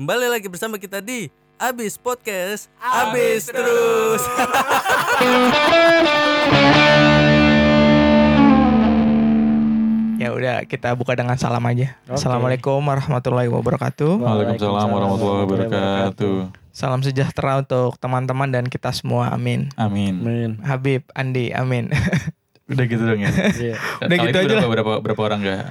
Kembali lagi bersama kita di Abis Podcast Abis, Terus Ya udah kita buka dengan salam aja. Assalamualaikum warahmatullahi wabarakatuh. Waalaikumsalam warahmatullahi wabarakatuh. Salam sejahtera untuk teman-teman dan kita semua. Amin. Amin. Amin. Habib, Andi, amin. Udah gitu dong ya. Iya. Udah Kali gitu ini aja berapa, berapa, berapa orang gak?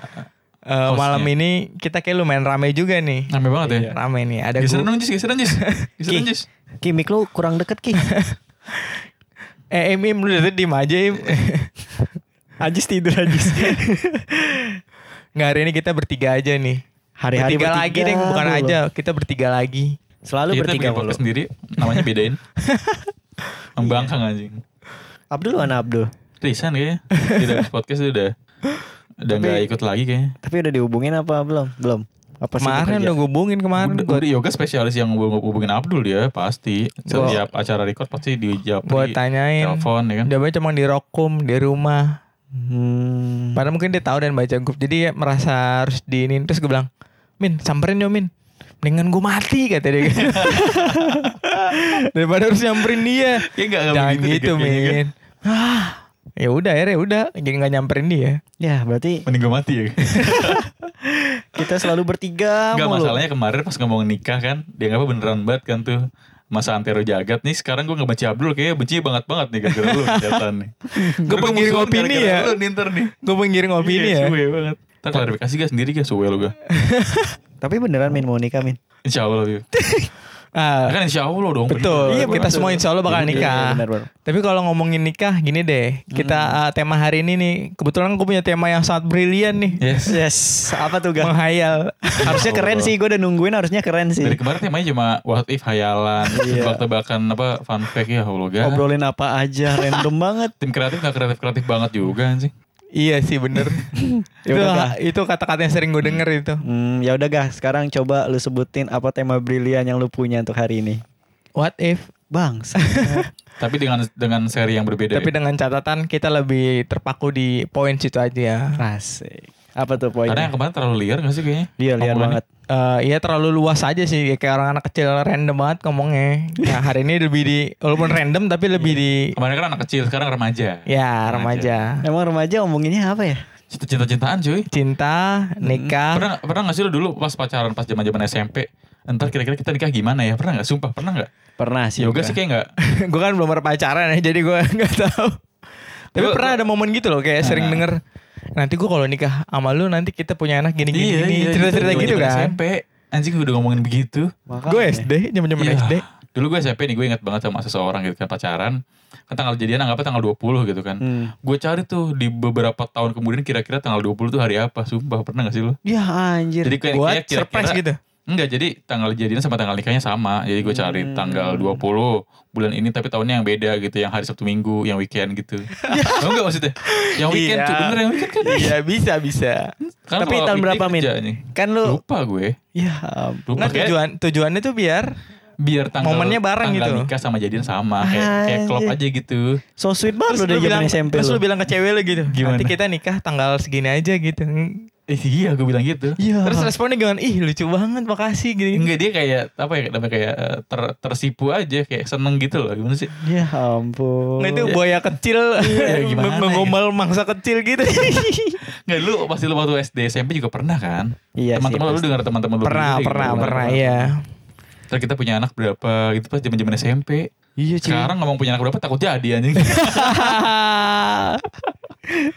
Eh, Hostnya. malam ini kita kayak lumayan rame juga nih. Rame banget ya. Iya. Rame nih. Ada Geseran gua, dong Jis, geseran Jis. Geseran Jis. Ki, mic lu kurang deket Ki. eh Im, Im, lu udah diem aja Im. Ajis tidur Ajis. Nggak hari ini kita bertiga aja nih. Hari-hari bertiga, lagi deh, bukan mulu. aja. Kita bertiga lagi. Selalu Kita bertiga mulu. sendiri, namanya bedain. Membangkang anjing. Abdul mana Abdul? Resign kayaknya. Tidak podcast dia udah udah Tapi- nggak ikut lagi kayaknya. Tapi udah dihubungin apa belum? Belum. Apa sih Kemarin udah gue hubungin kemarin. Udah, yoga spesialis yang hubung- hubungin Abdul dia pasti. Setiap acara record pasti dijawab buat tanyain. telepon ya kan. Dia cuma di rokum di rumah. Hmm. Padahal mungkin dia tahu dan baca grup. Jadi ya merasa harus diinin. Terus gue bilang, Min samperin yo Min. Mendingan gue mati kata dia. Daripada harus nyamperin dia. Ya enggak enggak Jangan begitu gitu kan. Min. Ah, ya udah akhirnya udah jadi nggak nyamperin dia. Ya berarti Mending gue mati ya. kita selalu bertiga Enggak mulu. masalahnya kemarin pas ngomong nikah kan dia ngapa beneran banget kan tuh masa antero jagat nih sekarang gue ngebenci Abdul kayaknya benci banget banget nih gara-gara lu kelihatan nih Gue penggiring musuhan opini ya. lu nih Gue penggiring opini Iya, ya. suwe banget Ntar klarifikasi gak sendiri gak suwe lu gak Tapi beneran Min mau nikah Min. Insya Allah Ah, kan insya Allah dong betul. Iya, kita betul. semua insya Allah bakal Iya, nikah. benar, benar. Tapi kalau ngomongin nikah gini deh, kita uh, tema hari ini nih, kebetulan gue punya tema yang sangat brilian nih, Yes Yes, apa tuh Ga? menghayal. Harusnya keren sih, gue udah nungguin harusnya keren sih. Dari kemarin temanya cuma what if hayalan Iya. Tebak-tebakan apa fun fact ya Allah gak Ngobrolin apa aja, random banget. Tim kreatif gak kreatif-kreatif banget juga sih iya sih bener. Ya itu itu kata-kata yang sering gue denger itu. Hmm, ya udah Gah, sekarang coba lu sebutin apa tema brilian yang lu punya untuk hari ini. What if? Bang, Tapi dengan dengan seri yang berbeda Tapi ya. dengan catatan kita lebih terpaku di poin situ aja. asik. Apa tuh Karena poinnya? yang kemarin terlalu liar gak sih kayaknya Dia liar banget. Eh iya terlalu luas aja sih kayak orang anak kecil random banget ngomongnya. Nah hari ini lebih di walaupun random tapi lebih di Kemarin kan anak kecil sekarang remaja ya remaja. Emang remaja ngomonginnya apa ya? Cinta-cintaan cuy Cinta, nikah. Pernah pernah gak sih lu dulu pas pacaran pas zaman zaman SMP? Entar kira-kira kita nikah gimana ya? Pernah nggak? Sumpah pernah nggak? Pernah sih. Yoga sih kayak nggak. gue kan belum pernah pacaran ya jadi gue nggak tahu tapi Gua- pernah ada momen gitu loh kayak sering Nah. denger nanti gue kalau nikah sama lu nanti kita punya anak gini gini, Iya, gini. cerita cerita Zaman gitu zaman kan SMP. Anjing udah ngomongin begitu. Gue SD zaman zaman Iya. SD Dulu gue SMP nih gue ingat banget sama seseorang gitu kan pacaran. Kan tanggal jadian anggapnya tanggal 20 gitu kan. Hmm. Gue cari tuh di beberapa tahun kemudian kira-kira tanggal 20 tuh hari apa? Sumpah pernah gak sih lu? Ya anjir. Jadi kayak buat kayak kira-kira- surprise gitu Enggak, jadi tanggal jadian sama tanggal nikahnya sama. Jadi gue cari Hmm. tanggal 20 bulan ini tapi tahunnya yang beda gitu, yang hari Sabtu Minggu, yang weekend gitu. Tahu enggak maksudnya? Yang weekend Iya. tuh bener yang weekend kan? iya bisa bisa Kan Tapi tahun berapa, Min? Kan lu Lupa gue. Ya. Lupa nah tujuan tujuannya tuh biar biar tanggal momennya bareng tanggal gitu. nikah sama jadian sama kayak kayak klop Anjir. aja gitu. So sweet banget lu dari bilang SMP terus lu. bilang ke cewek lu gitu Gimana? nanti kita nikah tanggal segini aja gitu Eh, iya, gue bilang gitu. Iya. terus responnya gimana ih lucu banget makasih gitu Enggak dia kayak apa ya namanya kayak eh, ter, tersipu aja kayak seneng gitu loh gimana sih? Ya ampun. Nggak itu buaya kecil Iya, gimana ya? mengombal mangsa kecil gitu. Enggak lu pasti lu waktu SD SMP juga pernah kan? Iya sih, teman-teman lu dengar teman-teman lu pernah, gitu, pernah, gitu. pernah, iya. Terus kita punya anak berapa gitu pas zaman-zaman SMP. Iya cuy. Sekarang ngomong punya anak berapa takut jadi anjing.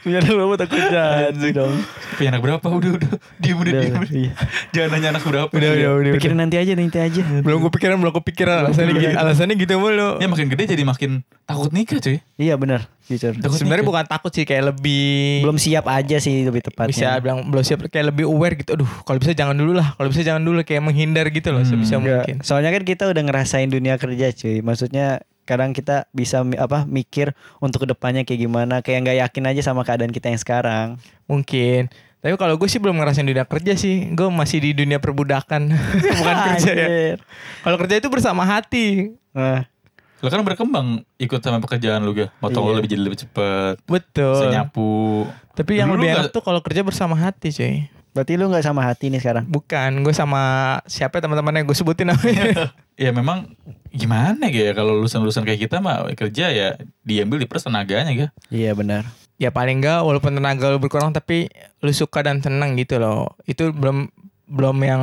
punya lu takut jadi dong. punya anak berapa udah udah diem udah Udah, udah, iya. Jangan nanya anak berapa. Udah, Iya. udah, udah. Pikirin nanti aja nanti aja. belum kepikiran, belum kepikiran alasannya gitu. Alasannya gitu mulu. Ya makin gede jadi makin takut nikah cuy. Iya benar, jujur. Takut Sebenarnya bukan takut sih, kayak lebih Belum siap aja sih lebih bisa tepatnya. bilang belum siap kayak lebih aware gitu. Aduh, kalau bisa jangan dulu lah. Kalau bisa jangan dulu kayak menghindar gitu loh Hmm. sebisa mungkin. Soalnya kan kita udah ngerasain dunia kerja cuy. Maksudnya kadang kita bisa apa mikir untuk ke depannya kayak gimana kayak nggak yakin aja sama keadaan kita yang sekarang Mungkin. Tapi kalau gue sih belum ngerasain dunia kerja sih. Gue masih di dunia perbudakan. bukan kerja ya. Kalau kerja itu bersama hati. Nah, Lo kan berkembang ikut sama pekerjaan lu ga. Motong Iya. lo lebih jadi lebih cepet. Betul. Bisa nyapu. Tapi yang Dulu lebih enak tuh kalau kerja bersama hati cuy. Berarti lu nggak sama hati nih sekarang? Bukan, gue sama siapa ya teman-temannya gue sebutin namanya. Ya memang gimana ya kalau lulusan-lulusan kayak kita mah kerja ya diambil di pers tenaganya ya. Iya benar. ya paling enggak walaupun tenaga lu berkurang tapi lu suka dan seneng gitu loh. Itu belum belum yang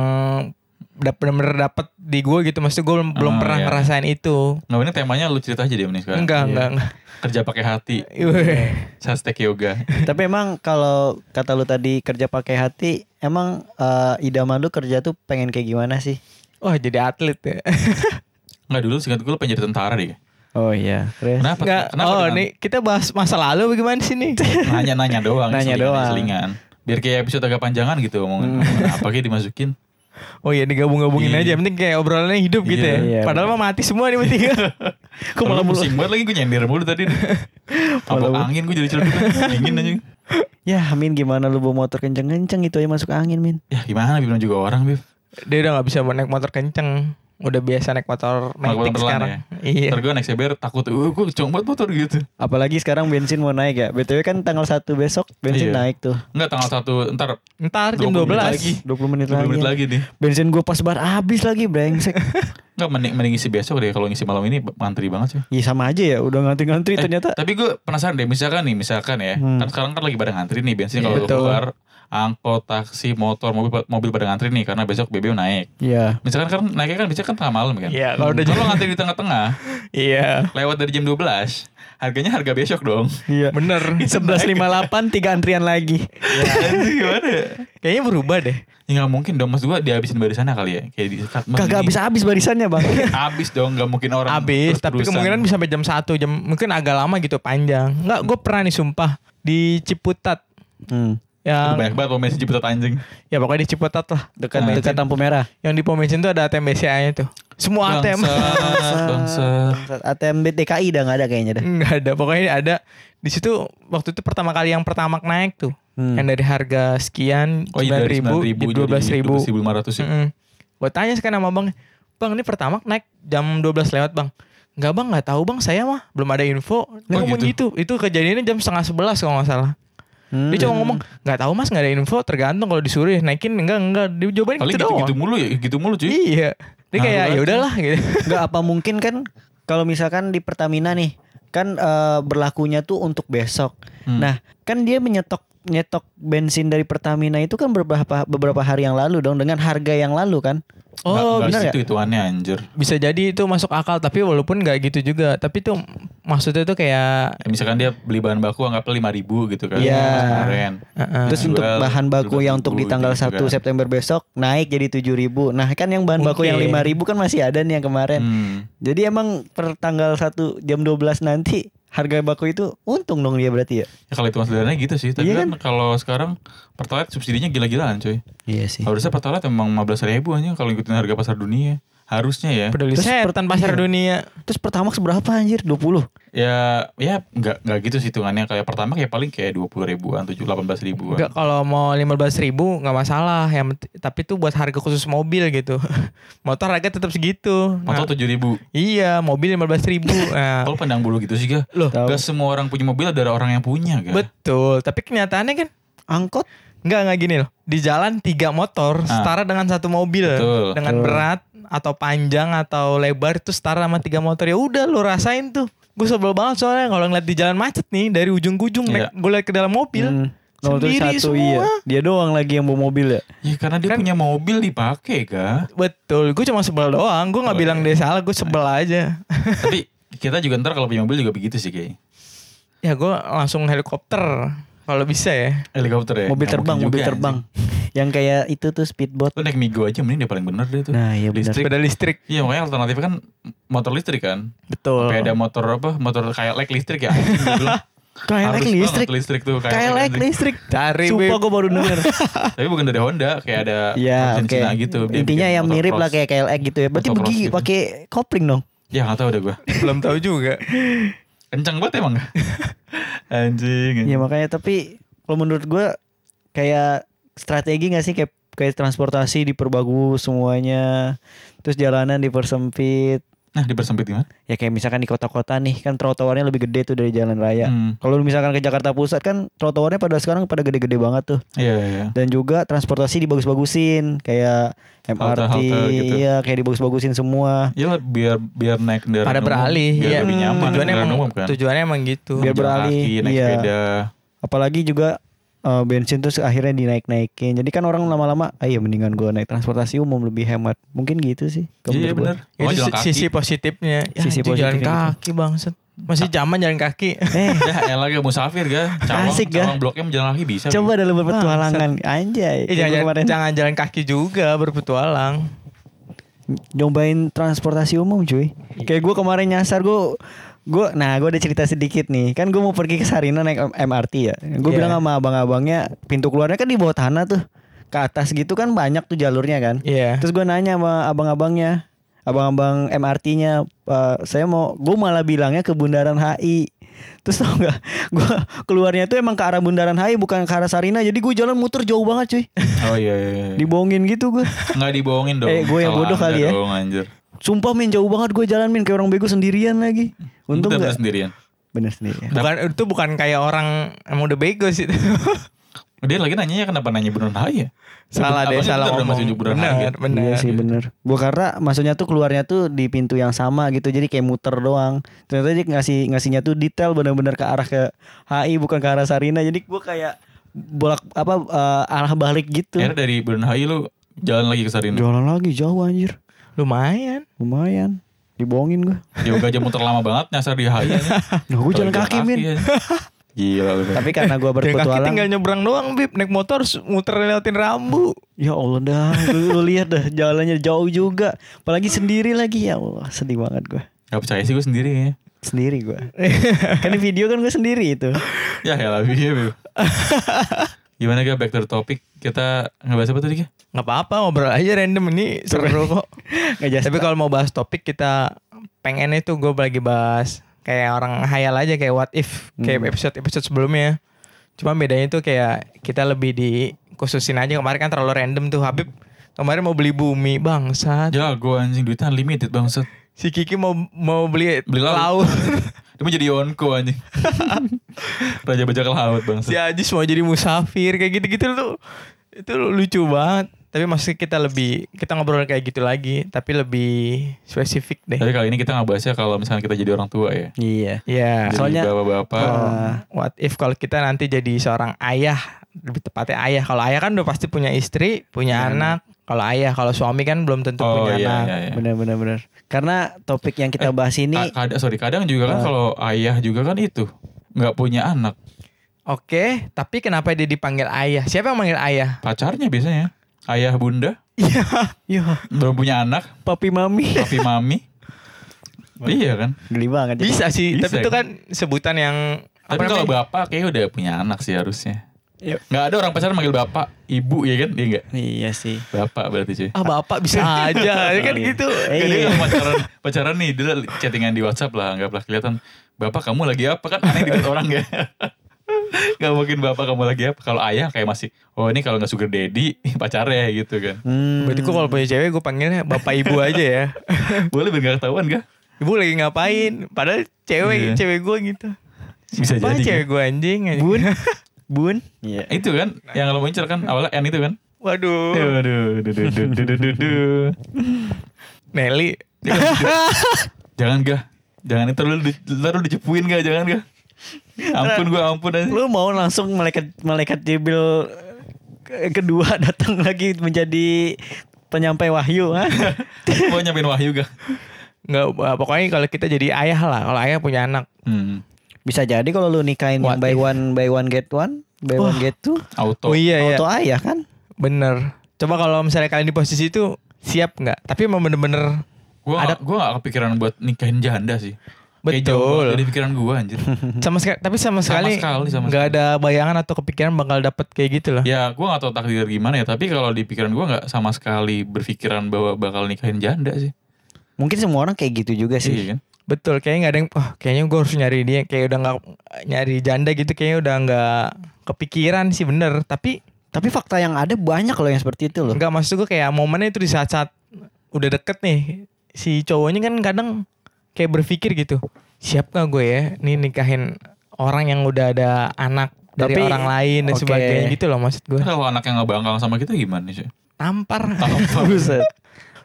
bener-bener dapet di gue gitu. Maksudnya gue belum, belum Ah, pernah iya. ngerasain itu. Nah ini temanya lu cerita aja deh ini sekarang. Enggak, Iya. enggak, enggak. Kerja pakai hati. Wih. Sastek yoga. Tapi emang kalau kata lu tadi kerja pakai hati, emang eh, idaman lu kerja tuh pengen kayak gimana sih? Wah jadi atlet ya. Enggak dulu singkat gue lu pengen jadi tentara deh. Oh iya, terus Kenapa? Enggak. Kenapa oh, dengan- nih kita bahas masa lalu bagaimana sih nih? Nanya-nanya doang. Nanya selingan- doang. Selingan. Biar kayak episode agak panjangan gitu ngomongin, Hmm. apa kayak dimasukin. Oh iya digabung-gabungin Iya. aja. Penting kayak obrolannya hidup gitu Iya. ya. Iya, Padahal mah mati semua nih bertiga. Kok malah pusing banget lagi gue nyender mulu tadi. Malah- angin gue jadi celup Dingin aja. ya Min gimana lu bawa motor kenceng-kenceng itu aja masuk angin Min. Ya gimana bilang juga orang Bib. Dia udah gak bisa naik motor kenceng. Udah biasa naik motor Naik motor metik pelan sekarang. ya? Iya. Ntar gue naik CBR takut, uh, gue kenceng banget motor gitu. Apalagi sekarang bensin mau naik ya. BTW kan tanggal 1 besok bensin Iya. naik tuh. Enggak tanggal 1 ntar Ntar jam 20 menit 12 lagi. 20 menit 20 lagi. menit lagi nih. Bensin gue pas bar habis lagi brengsek. Enggak mending, mending ngisi besok deh kalau ngisi malam ini ngantri banget sih. Iya sama aja ya, udah ngantri-ngantri Eh, ternyata. Tapi gue penasaran deh, misalkan nih, misalkan ya, Hmm. kan sekarang kan lagi pada ngantri nih bensin Iya, kalau betul. keluar angkot, taksi, motor, mobil mobil pada ngantri nih karena besok BBM naik. Iya. Misalkan kan naiknya kan biasanya kan tengah malam kan. Iya, kalau udah Kalau ngantri di tengah-tengah, Iya. lewat dari jam 12, harganya harga besok dong. Iya. Bener. 11.58 tiga antrian lagi. Anjing, gimana ya? Kayaknya berubah deh. Ya nggak mungkin dong, mas gue dihabisin barisannya kali ya. Kayak di cut, Mas, Kagak habis-habis barisannya, Bang. Habis dong, nggak mungkin orang. Habis, tapi terus-terusan. kemungkinan bisa sampai jam 1 jam mungkin agak lama gitu panjang. Enggak, gue pernah nih sumpah di Ciputat Hmm. Yang banyak banget pemain Ciputat anjing. ya pokoknya di Ciputat lah. Dekat Nah, dekat lampu merah. Yang di pom bensin tuh ada ATM BCA-nya tuh. Semua ATM. Bangsat, bangsat. ATM DKI udah nggak ada kayaknya dah. Enggak ada. Pokoknya ada di situ waktu itu pertama kali yang pertama naik tuh. Hmm. Yang dari harga sekian Oh iya dari 9.000 9.000 ribu, jadi 12.000. 12.500 ya. Gue tanya sekarang sama bang, bang ini pertama naik jam 12 lewat bang. Enggak bang, nggak tahu bang, saya mah belum ada info. Dia Oh, ngomong gitu. Itu kejadiannya jam setengah sebelas kalau nggak salah. Hmm. Dia cuma ngomong nggak tahu mas nggak ada info, tergantung kalau disuruh ya naikin enggak enggak. Dia jawabannya gitu doang. gitu-gitu mulu ya, gitu mulu cuy. Iya. Dia Ngaruh kayak ya udahlah gitu. Nggak apa mungkin kan kalau misalkan di Pertamina nih kan eh, berlakunya tuh untuk besok. Hmm. Nah, kan dia menyetok nyetok bensin dari Pertamina itu kan beberapa beberapa hari yang lalu dong dengan harga yang lalu kan. Oh, Nggak- nggak bener situ hitungannya anjir. Bisa jadi itu masuk akal tapi walaupun nggak gitu juga. Tapi tuh maksudnya tuh kayak Ya, misalkan dia beli bahan baku anggapnya 5000 gitu kan. Iya. Kemarin. uh-uh. Terus Jual untuk bahan baku yang untuk di 12.000 tanggal gitu 1 kan. September besok naik jadi 7.000. Nah, kan yang bahan baku yang Mungkin. 5.000 kan masih ada nih yang kemarin. Hmm. Jadi emang per tanggal 1 jam 12 nanti harga baku itu untung dong dia berarti ya. Ya kalau hitungan sederhananya gitu sih. Tapi Iya kan, kalau sekarang Pertalite subsidinya gila-gilaan coy. Iya sih. Harusnya Pertalite emang 15 ribu aja kalau ngikutin harga pasar dunia. Harusnya ya. peduli Terus setan pasar iya. dunia. Terus Pertamax berapa anjir? 20. Ya ya nggak nggak gitu sih hitungannya. Kayak pertama kayak paling kayak 20 ribuan, 7 18 ribuan. Enggak kalau mau 15 ribu nggak masalah. Yang penting- tapi tuh buat harga khusus mobil gitu. Motor harga tetap segitu. Nah, Motor 7 ribu. iya mobil 15 ribu. Nah, Kalau pandang bulu gitu sih ga. loh. Gak semua orang punya mobil ada orang yang punya ga. betul. Tapi kenyataannya kan Angkot Enggak enggak gini loh. Di jalan tiga motor Ah. setara dengan satu mobil. Betul. Dengan Betul. berat atau panjang atau lebar itu setara sama tiga motor. Ya udah lo rasain tuh. Gue sebel banget soalnya kalau ngeliat di jalan macet nih dari ujung ke ujung Iya. gue liat ke dalam mobil. Hmm. Nomor Sendiri satu semua. iya. Dia doang lagi yang bawa mobil ya. Ya karena dia Kan- punya mobil dipakai ga. Betul. Gue cuma sebel doang. Gue nggak Oh, bilang iya. dia salah. Gue sebel aja. Tapi kita juga ntar kalau punya mobil juga begitu sih kayak. ya gue langsung helikopter kalau bisa ya. Helikopter ya. Mobil Nggak terbang, mobil juga, terbang. anjing. yang kayak itu tuh speedboat. Lu naik Migo aja mending dia paling bener deh tuh. Nah, iya benar. Listrik. Sepeda listrik. Iya makanya alternatifnya kan motor listrik kan. Betul. Kayak ada motor apa? Motor kayak like listrik ya. Harus listrik. listrik tuh KLX listrik. Cari Sumpah gue baru denger. Tapi bukan dari Honda, kayak ada Iya, produsen oke. Cina gitu. Dia Intinya yang mirip lah kayak KLX gitu ya. Berarti begini gitu. pakai kopling dong. Ya gak tau udah gue. Belum tahu juga. Kencang banget emang. anjing. Ya makanya tapi kalau menurut gue kayak strategi gak sih kayak kayak transportasi diperbagus semuanya. Terus jalanan dipersempit. Nah dipersempit gimana? Ya kayak misalkan di kota-kota nih kan trotoarnya lebih gede tuh dari jalan raya. Hmm. Kalau misalkan ke Jakarta Pusat kan trotoarnya pada sekarang pada gede-gede banget tuh. Iya iya. Dan juga transportasi dibagus-bagusin kayak MRT, gitu. iya kayak dibagus-bagusin semua. Ya lah, biar biar naik kendaraan Pada umum, beralih, biar iya. lebih nyaman Tujuannya emang, umum kan. tujuannya emang gitu. Biar beralih, kaki, naik iya. sepeda. Apalagi juga eh, bensin tuh akhirnya dinaik-naikin. Jadi kan orang lama-lama, ah iya mendingan gua naik transportasi umum lebih hemat. Mungkin gitu sih. Iya benar. Oh itu sisi positifnya. Ya, Sisi anjing, jalan positifnya kaki bangset. Masih zaman jalan kaki. Eh, Ya elah gak musafir ga. Cawang, Asik, ga? cawang bloknya jalan kaki bisa. coba lu berpetualangan anjay. Eh, jangan, kemarin jangan jalan kaki juga berpetualang. nyobain transportasi umum cuy. Kayak gue kemarin nyasar gue gue nah gue ada cerita sedikit nih kan gue mau pergi ke Sarina naik M- MRT ya gue Iya. bilang sama abang-abangnya pintu keluarnya kan di bawah tanah tuh ke atas gitu kan banyak tuh jalurnya kan Iya. terus gue nanya sama abang-abangnya abang-abang MRT-nya "Pak, saya mau gue malah bilangnya ke Bundaran HI terus tau gak gue keluarnya tuh emang ke arah Bundaran HI bukan ke arah Sarina jadi gue jalan muter jauh banget cuy Oh iya iya. iya. dibohongin gitu gue Nggak dibohongin dong. Eh, gue yang bodoh kali ya. Dong, anjir. Sumpah men jauh banget gue jalan min kayak orang bego sendirian lagi. Untung Bener-bener gak sendirian. Bener sendirian. Bukan itu bukan kayak orang emang udah bego sih. Dia lagi nanyanya kenapa nanya beneran hai ya? salah deh, salah bener ngomong. masih beneran hai Bener, gitu. bener. Iya sih bener. Gue karena maksudnya tuh keluarnya tuh di pintu yang sama gitu jadi kayak muter doang. Ternyata dia ngasih ngasihnya tuh detail bener-bener ke arah ke HI bukan ke arah Sarina. Jadi gue kayak bolak apa eh, arah balik gitu. Akhirnya dari beneran hai lu jalan lagi ke Sarina. Jalan lagi jauh anjir. Lumayan. Lumayan. Dibohongin gue. Yoga aja muter lama banget nyasar di aja. Nah gue jalan kaki min. aja. Gila lu. Tapi karena gue Jalan kaki berpetualang. tinggal nyebrang doang, Bib. Naik motor muter lewatin rambu. Ya Allah dah, lu, lihat dah jalannya jauh juga. Apalagi sendiri lagi ya Allah, sedih banget gue. Gak percaya sih gue sendiri ya. Sendiri gue. kan di video kan gue sendiri itu. Ya ya lah iya. Gimana gak back to the topic Kita ngebahas apa tadi Ga? Nggak apa-apa, ngobrol aja random ini seru kok. Tapi kalau mau bahas topik kita pengen itu gue lagi bahas kayak orang hayal aja kayak what if kayak Hmm. episode episode sebelumnya. Cuma bedanya itu kayak kita lebih di khususin aja kemarin kan terlalu random tuh Habib kemarin mau beli bumi bangsat. Jago anjing duitnya unlimited bangsat Si Kiki mau mau beli Beli laut. laut. Dia mau jadi Yonko anjing Raja bajak laut bangsat si Ajis mau jadi musafir kayak gitu-gitu tuh. Itu lucu banget. Tapi maksudnya kita lebih kita ngobrol kayak gitu lagi, tapi lebih spesifik deh. Tapi kali ini kita ngebahasnya kalau misalnya kita jadi orang tua ya Iya. Iya. Soalnya- bapak-bapak Ah. What if kalau kita nanti jadi seorang ayah, lebih tepatnya ayah. Kalau ayah kan udah pasti punya istri, punya Punya anak. Kalau ayah, kalau suami kan belum tentu Oh punya iya anak. iya iya Benar benar benar. Karena topik yang kita bahas ini Ka- kadang, sorry kadang juga kan Ah. kalau ayah juga kan itu nggak punya anak Oke, tapi kenapa dia dipanggil ayah? Siapa yang manggil ayah? pacarnya biasanya ayah bunda Yo, belum punya anak papi mami. papi mami iya kan Geli banget. Bisa sih, Bisa, tapi itu kan? kan sebutan yang tapi apa kalau namanya? bapak kayak udah punya anak sih harusnya Iya. nggak ada orang pacaran manggil bapak ibu ya kan dia nggak Iya sih. bapak berarti cuy ah bapak bisa aja, kan Iya. gitu. Jadi iya. kalau pacaran pacaran nih dia chattingan di WhatsApp lah anggaplah kelihatan bapak kamu lagi apa kan aneh dilihat orang ya Gak mungkin bapak kamu lagi apa Kalau ayah kayak masih Oh ini kalau gak sugar daddy Pacarnya gitu kan Hmm. Berarti gue kalau punya cewek gue panggilnya bapak ibu aja ya. Boleh biar gak ketahuan gak? Ibu lagi ngapain? Padahal cewek Iya. cewek gue gitu. Bisa Apa jadi cewek kan? gue anjing? anjing. Bun. Bun. Iya. Itu kan Yang lo incer kan Awalnya N itu kan Waduh. Aduh duh, duh, duh, duh, duh, duh, duh. Nelly. Jangan gak Jangan itu lu, lu dicepuin gak Jangan gak Ampun gue ampun aja Lu mau langsung malaikat malaikat Jibril ke- kedua datang lagi menjadi penyampai wahyu ha? Mau nyampein wahyu gak? Nggak, eh, pokoknya kalau kita jadi ayah lah. Kalau ayah punya anak. Hmm. Bisa jadi kalau lu nikahin yang What buy if? one buy one get one, buy one get two, Auto Oh iya iya. auto ayah kan? Bener. Coba kalau misalnya kalian di posisi itu siap nggak? Tapi emang bener-bener Gue Ada- gak, gua gak kepikiran buat nikahin janda sih Kayak Betul. dari pikiran gue anjir sama sekali. Tapi sama sekali sekali, sama nggak sekali. ada bayangan atau kepikiran bakal dapet kayak gitu loh. Ya gue gak tahu takdir gimana ya Tapi kalau di pikiran gue gak sama sekali berpikiran bahwa bakal nikahin janda sih Mungkin semua orang kayak gitu juga sih. Iya kan Betul. Kayaknya nggak ada yang. Oh, kayaknya gue harus nyari dia. Kayak udah nggak nyari janda gitu. Kayaknya udah nggak kepikiran sih bener. Tapi Tapi fakta yang ada banyak loh yang seperti itu loh. nggak maksud gue kayak momennya itu di saat-saat udah deket nih. si cowoknya kan kadang kayak berpikir gitu siap gak gue ya nih nikahin orang yang udah ada anak dari Tapi, orang lain dan oke. sebagainya gitu loh maksud gue Kalau anak yang nggak bangkang sama kita gimana sih? tampar Buset.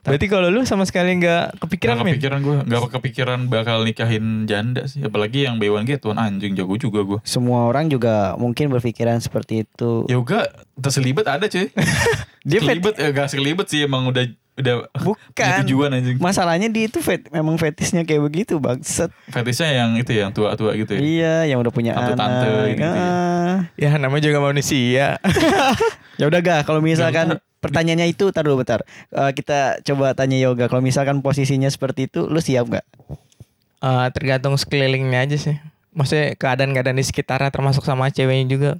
Berarti kalau lu sama sekali nggak kepikiran Gak kepikiran gue, gak kepikiran bakal nikahin janda sih. Apalagi yang B1G tuan anjing jago juga gue. Semua orang juga mungkin berpikiran seperti itu. Yoga terselibet ada cuy. Dia selibet ya gak selibet sih emang udah udah Bukan. tujuan anjing. Masalahnya di itu fet, memang fetisnya kayak begitu bangsat. Fetishnya yang itu ya, yang tua-tua gitu ya. Iya, yang udah punya Tante-tante anak. gitu ya. Ah. ya namanya juga manusia Ya udah gak kalau misalkan pertanyaannya itu tar dulu bentar. Eh, kita coba tanya Yoga kalau misalkan posisinya seperti itu lu siap gak? Eh, tergantung sekelilingnya aja sih maksudnya keadaan-keadaan di sekitarnya termasuk sama ceweknya juga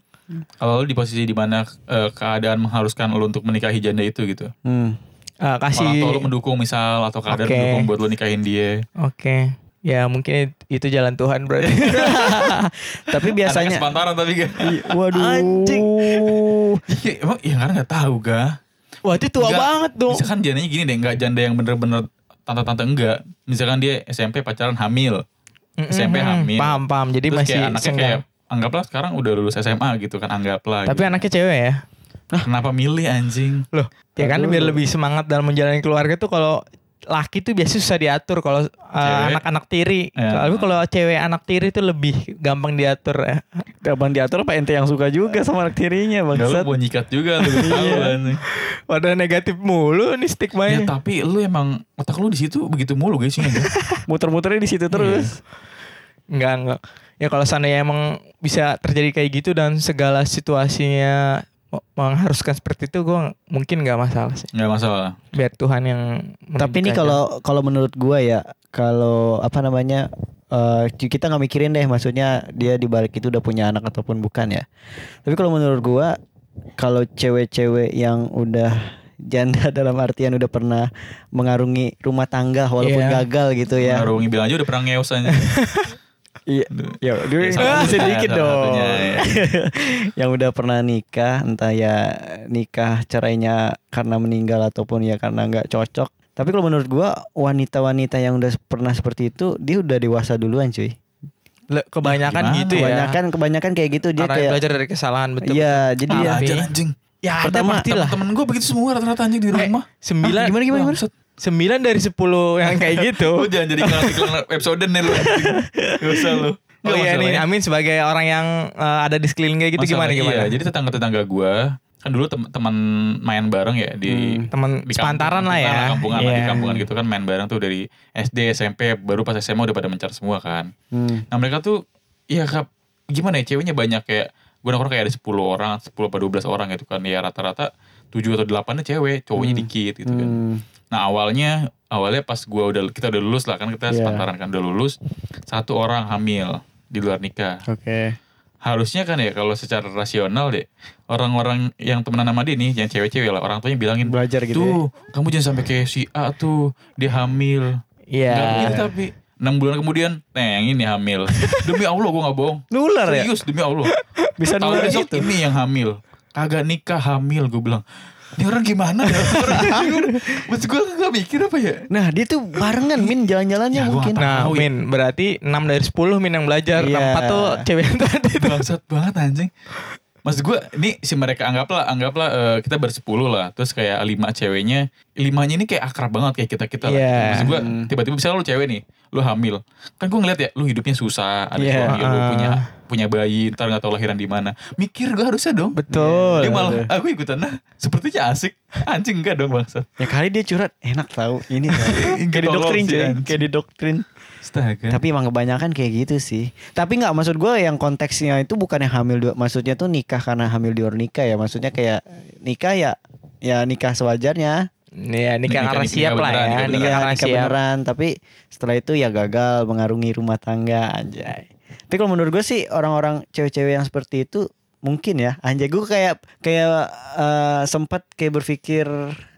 Kalau lu di posisi di mana eh, keadaan mengharuskan lu untuk menikahi janda itu gitu. Hmm. Eh, kasih Orang tua lu mendukung misal atau keadaan Oke. mendukung buat lu nikahin dia. Oke. Ya mungkin itu jalan Tuhan berarti. Tapi Anaknya biasanya sepantaran tapi gak. waduh. Anjing. Iya, emang ya karena gak tahu ga. Wah itu tua Enggak. banget dong. Misalkan jandanya gini deh, nggak janda yang bener-bener tante-tante enggak. Misalkan dia SMP pacaran hamil. SMP hamil. Paham paham. Jadi Terus masih kayak anaknya senggang. kayak anggaplah sekarang udah lulus SMA gitu kan anggaplah. Tapi gitu. anaknya cewek ya. kenapa milih anjing? Loh, ya kan Aduh. biar lebih semangat dalam menjalani keluarga tuh kalau laki tuh biasa susah diatur kalau uh, anak-anak tiri. Ya. Tapi kalau cewek anak tiri tuh lebih gampang diatur ya. Gampang diatur apa ente yang suka juga sama anak tirinya Enggak lu bangsat. mau nyikat juga lu tahu Iya. anjing. Wadah negatif mulu nih Ya stigmanya. tapi lu emang otak lu di situ begitu mulu guys sih Muter-muternya di situ terus. Enggak, enggak. Ya kalau seandainya emang bisa terjadi kayak gitu dan segala situasinya mengharuskan seperti itu gue mungkin nggak masalah sih. Enggak masalah. Biar Tuhan yang Tapi ini kalau kalau menurut gua ya, kalau apa namanya eh, kita nggak mikirin deh, maksudnya dia di balik itu udah punya anak ataupun bukan ya. Tapi kalau menurut gua, kalau cewek-cewek yang udah janda dalam artian udah pernah mengarungi rumah tangga walaupun Iya. gagal gitu ya. Ngarungi bilang aja udah pernah ngeus aja. Iya. Ya, dia Ya, salah sedikit dong. salah satunya, ya. yang udah pernah nikah, entah ya nikah cerainya karena meninggal ataupun ya karena nggak cocok. Tapi kalau menurut gua wanita-wanita yang udah pernah seperti itu, dia udah dewasa duluan, cuy. Le- kebanyakan Gimana? gitu ya. Kebanyakan kebanyakan kayak gitu dia Karena kayak belajar dari kesalahan betul. Iya, jadi Tapi- ya anjing. Ya Pertama, ada pastilah. Temen gue begitu semua rata-rata anjing di rumah. Sembilan, Ah, gimana, gimana, gimana? Bangsat. sembilan dari sepuluh yang kayak Lu gitu. jangan jadi iklan episode nih lu. Gak usah lu. Oh iya nih masalahnya. Amin sebagai orang yang eh, ada di sekeliling kayak gitu gimana Masalah, gimana? Iya, jadi tetangga-tetangga gue kan dulu tem- teman main bareng ya di Hmm. Teman di sepantaran lah ya. kampungan lah, di kampungan gitu kan main bareng tuh dari SD SMP baru pas SMA udah pada mencar semua kan Hmm. nah mereka tuh iya kap gimana ya ceweknya banyak kayak gue nongkrong kayak ada 10 orang 10 atau 12 orang gitu kan ya rata-rata 7 atau 8 cewek cowoknya Hmm. dikit gitu kan Hmm. Nah awalnya awalnya pas gue udah kita udah lulus lah kan kita Iya. sepantaran kan udah lulus satu orang hamil di luar nikah Oke. harusnya kan ya kalau secara rasional deh orang-orang yang temenan sama dia nih yang cewek-cewek lah orang tuanya bilangin Belajar gitu tuh kamu jangan sampai kayak si A tuh dia hamil Iya. Begitu tapi enam bulan kemudian nah yang ini hamil demi Allah gue nggak bohong Nular ya? serius demi Allah Bisa nular besok gitu. ini yang hamil kagak nikah hamil gue bilang ini orang gimana ya Maksud gue gak mikir apa ya Nah, dia tuh barengan min jalan-jalannya Ya, mungkin. Nah, tahu ya. Min, berarti 6 dari 10 Min yang belajar. Iya. Nah, 4 tuh cewek yang tadi tuh. bangsat banget anjing Maksud gue ini si mereka anggaplah anggaplah eh, kita bersepuluh lah terus kayak lima ceweknya limanya ini kayak akrab banget kayak kita kita Iya. Maksud gue Hmm. tiba-tiba misalnya lu cewek nih lu hamil kan gue ngeliat ya lu hidupnya susah ada Iya. suami lu Ah. punya punya bayi ntar nggak tahu lahiran di mana mikir gue harusnya dong Betul. dia malah aku ikutan nah sepertinya asik anjing enggak dong bangsat Ya kali dia curhat enak tahu ini kayak di doktrin kayak di doktrin. astaga Tapi emang kebanyakan kayak gitu sih. Tapi nggak maksud gue yang konteksnya itu bukan yang hamil dua, maksudnya tuh nikah karena hamil di luar nikah ya. Maksudnya kayak nikah ya ya nikah sewajarnya. Iya, nikah Nikah- karena nikah siap lah beneran, ya. nikah Nikah Nikah, karena nikah siap. beneran, tapi setelah itu ya gagal mengarungi rumah tangga anjay. Tapi kalau menurut gue sih orang-orang cewek-cewek yang seperti itu mungkin ya anjay gue kayak kayak eh, sempat kayak berpikir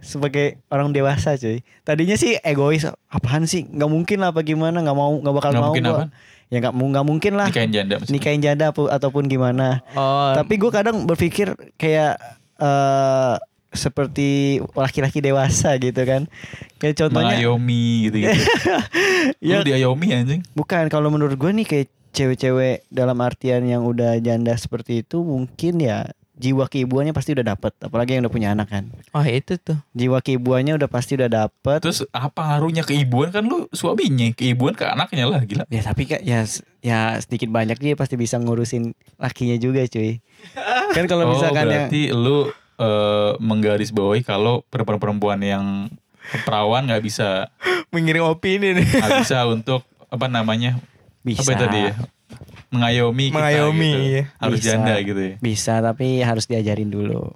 sebagai orang dewasa cuy tadinya sih egois apaan sih nggak mungkin lah apa gimana nggak mau nggak bakal Nggak mau apaan? ya nggak nggak mungkin lah nikahin janda maksudnya. nikahin janda apa- ataupun gimana Oh, tapi gue kadang berpikir kayak eh seperti laki-laki dewasa gitu kan. Kayak contohnya Mengayomi gitu gitu. Ya. Lu diayomi anjing. bukan kalau menurut gue nih kayak cewek-cewek dalam artian yang udah janda seperti itu mungkin ya jiwa keibuannya pasti udah dapet apalagi yang udah punya anak kan Oh itu tuh. jiwa keibuannya udah pasti udah dapet Terus apa ngaruhnya keibuan kan lu suaminya, keibuan ke anaknya lah gila. ya tapi kak ya ya sedikit banyak dia pasti bisa ngurusin lakinya juga cuy kan kalau oh, misalkan yang berarti lu eh, menggarisbawahi kalau perempuan-perempuan yang perawan nggak bisa Mengirim opini nih. nggak bisa untuk apa namanya bisa apa tadi ya mengayomi kita Mengayomi, gitu. iya. harus Bisa. janda gitu ya bisa tapi harus diajarin dulu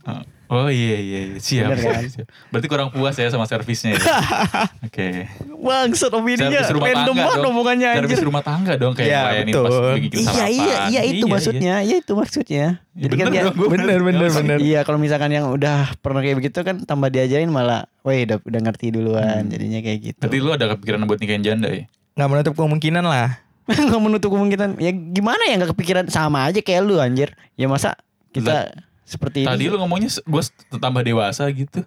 oh iya iya iya. siap, Bener kan? siap. berarti kurang puas ya sama servisnya ya oke bangsat opininya servis rumah random tangga banget dong omongannya servis anjir rumah tangga dong kayak Ya, layanin betul. pas bikin iya sarapan iya iya itu maksudnya iya itu maksudnya jadi kan bener ya dong, bener, bener, Gak bener. Iya kalau misalkan yang udah pernah kayak begitu kan tambah diajarin malah, weh udah udah ngerti duluan, Hmm. jadinya kayak gitu. Berarti lu ada kepikiran buat nikahin janda ya? Nggak menutup kemungkinan lah. nggak menutup kemungkinan. Ya gimana ya nggak kepikiran sama aja kayak lu anjir. Ya masa kita seperti Tadi ini. lu ngomongnya gue tambah dewasa gitu.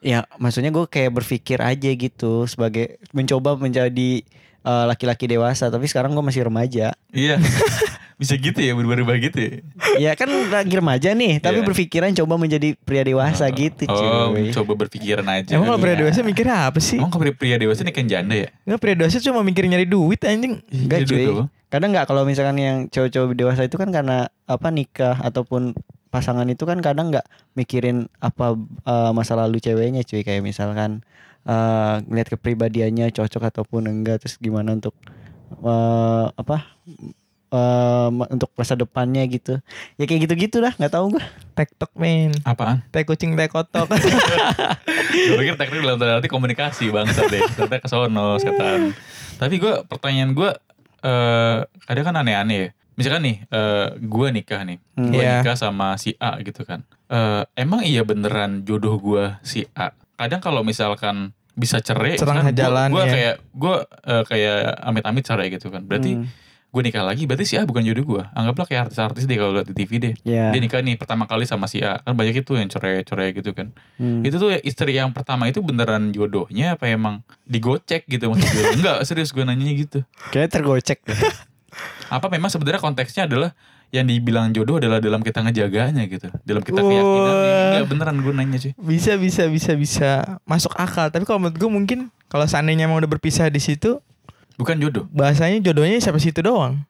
Ya maksudnya gue kayak berpikir aja gitu sebagai mencoba menjadi eh, laki-laki dewasa, tapi sekarang gue masih remaja. Iya. Bisa gitu ya berubah-ubah gitu ya. ya kan lagi remaja nih, tapi Iya. berpikiran coba menjadi pria dewasa gitu Oh, cuy. coba berpikiran aja. Emang kalau pria Iya. dewasa mikirnya apa sih? Emang kalau pria- dewasa nikahin janda ya? Nggak pria dewasa cuma mikir nyari duit anjing. Enggak Iya, cuy. gitu. Kadang nggak kalau misalkan yang cowok-cowok dewasa itu kan karena apa nikah ataupun pasangan itu kan kadang nggak mikirin apa eh, masa lalu ceweknya cuy kayak misalkan eh ngeliat kepribadiannya cocok ataupun enggak terus gimana untuk eh, apa eh, ma- untuk masa depannya gitu ya kayak gitu gitu lah nggak tahu gua Tektok men. Apaan? Teh kucing teh kotok. gue pikir teknik dalam tanda arti komunikasi bangsa deh. Ternyata ke sono setan. Tapi gue pertanyaan gue eh kadang kan aneh-aneh ya. Misalkan nih, eh gue nikah nih, Hmm. gue Iya. nikah sama si A gitu kan. Eh emang iya beneran jodoh gue si A. Kadang kalau misalkan bisa cerai, jalan, gue ya. kayak gue eh, kayak amit-amit cerai gitu kan. Berarti Hmm. gue nikah lagi, berarti si A bukan jodoh gue. Anggaplah kayak artis-artis deh kalau lihat di TV deh. ya Dia nikah nih pertama kali sama si A, kan banyak itu yang cerai-cerai gitu kan. Hmm. Itu tuh istri yang pertama itu beneran jodohnya apa emang digocek gitu maksud gue? Enggak, serius gue nanyanya gitu. kayaknya tergocek deh. Apa memang sebenarnya konteksnya adalah yang dibilang jodoh adalah dalam kita ngejaganya gitu. Dalam kita keyakinan. Wah. Enggak beneran gue nanya sih. bisa bisa bisa bisa masuk akal. Tapi kalau menurut gue mungkin kalau seandainya emang udah berpisah di situ, Bukan jodoh. bahasanya jodohnya sampai situ doang.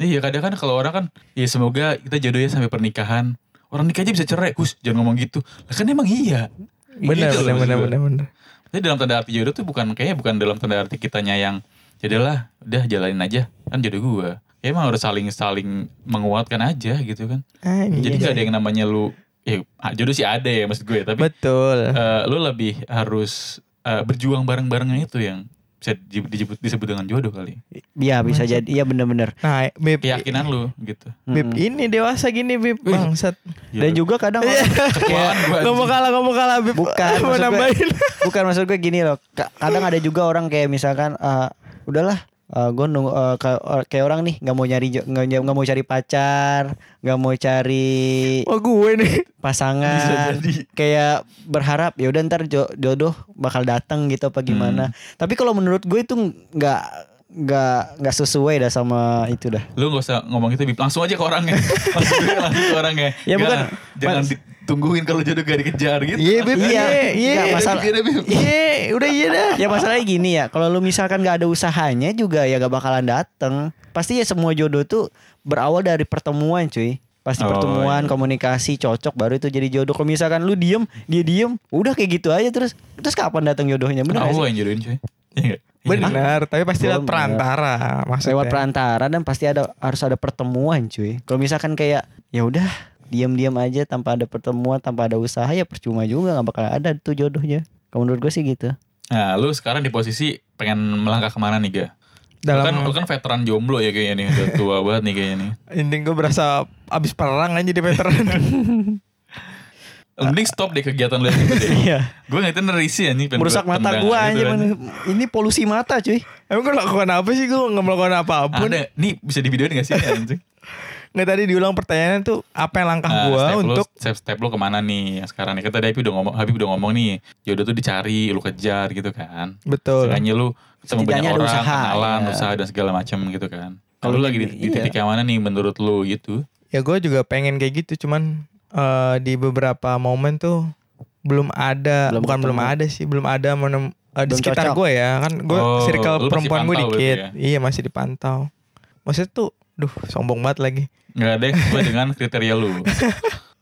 Iya kadang kan kalau orang kan ya semoga kita jodohnya sampai pernikahan. Orang nikah aja bisa cerai. Hus, jangan ngomong gitu. Lah kan emang iya. Benar Gitu benar loh maksud benar gue. benar benar. Jadi dalam tanda arti jodoh tuh bukan kayaknya bukan dalam tanda arti kita Jadilah, udah jalanin aja. Kan jodoh gua. Ya emang harus saling saling menguatkan aja gitu kan. Ah, Jadi iya. gak ada yang namanya lu ya ah, jodoh sih ada ya maksud gue tapi Betul. eh, lu lebih harus eh, berjuang bareng-barengnya itu yang bisa di- disebut disebut dengan jodoh kali. Iya bisa jadi iya bener-bener Nah, Beb, Keyakinan lu gitu. Beb Mm-mm. ini dewasa gini Wih. bangsat. Gila. dan juga kadang mau anjing. kalah, gak mau kalah Beb. Bukan, mau maksud gue- nambahin. Bukan maksud gue gini loh. Ka- Kadang ada juga orang kayak misalkan eh, udahlah gue nunggu eh, ka- eh, kayak orang nih nggak mau nyari nggak mau cari pacar, nggak mau cari Oh gue nih. Bisa pasangan. jadi. Kayak berharap ya udah ntar jo- jodoh bakal datang gitu apa gimana. Tapi kalau menurut gue itu nggak nggak nggak sesuai dah sama itu dah. Lu gak usah ngomong itu. Langsung aja ke orangnya. langsung, langsung ke orangnya. Ya, Nggak, bukan. Jangan Mas- ditungguin kalau jodoh gak dikejar gitu. Iya Beb, iya, aja. iya. Nggak, masalah- Iya. Iya, udah iya dah. Ya masalahnya gini ya, kalau lu misalkan nggak ada usahanya juga ya gak bakalan dateng. Pasti ya semua jodoh tuh berawal dari pertemuan cuy. Pasti Oh, pertemuan, iya. komunikasi, cocok baru itu jadi jodoh. Kalau misalkan lu diem, dia diem, udah kayak gitu aja terus. Terus kapan datang jodohnya? Bener nggak Allah yang jodohin cuy. Iya? Iya. Benar, tapi pasti lewat perantara maksudnya. Lewat perantara dan pasti ada harus ada pertemuan cuy. Kalau misalkan kayak ya udah diam-diam aja tanpa ada pertemuan, tanpa ada usaha ya percuma juga nggak bakal ada tuh jodohnya. Kalau menurut gue sih gitu. Nah, lu sekarang di posisi pengen melangkah ke mana nih, Ga? Lu kan, Dalam lu kan veteran jomblo ya kayaknya nih, udah tua banget nih kayaknya nih. intinya gue berasa abis perang aja di veteran. Mending stop deh kegiatan lu yang itu deh. Iya. gue ngeliatin risih anjing pengen Merusak mata gitu aja. kan. Ini polusi mata cuy. Emang gue lakukan apa sih? Gue gak melakukan apa pun. Ada, nih bisa di videoin gak sih ini, anjing? Nggak tadi diulang pertanyaannya tuh apa yang langkah Nah, gua step lu, untuk step, step lu ke mana nih sekarang nih? Kan tadi Habib udah ngomong, Habib udah ngomong nih, jodoh tuh dicari, lu kejar gitu kan. betul. Setidaknya lu ketemu banyak orang, usaha, kenalan, ya. usaha dan segala macam gitu kan. Kalau lagi di, gitu, di iya. titik yang mana nih menurut lu gitu? Ya gue juga pengen kayak gitu cuman eh, di beberapa momen tuh belum ada, Belum bukan belum ada sih, belum ada menem, eh, di Belum sekitar cocok. gue ya kan gue Oh, circle perempuan gue dikit, ya? iya masih dipantau. Maksudnya tuh, duh sombong banget lagi. Nggak ada yang sesuai dengan kriteria lu.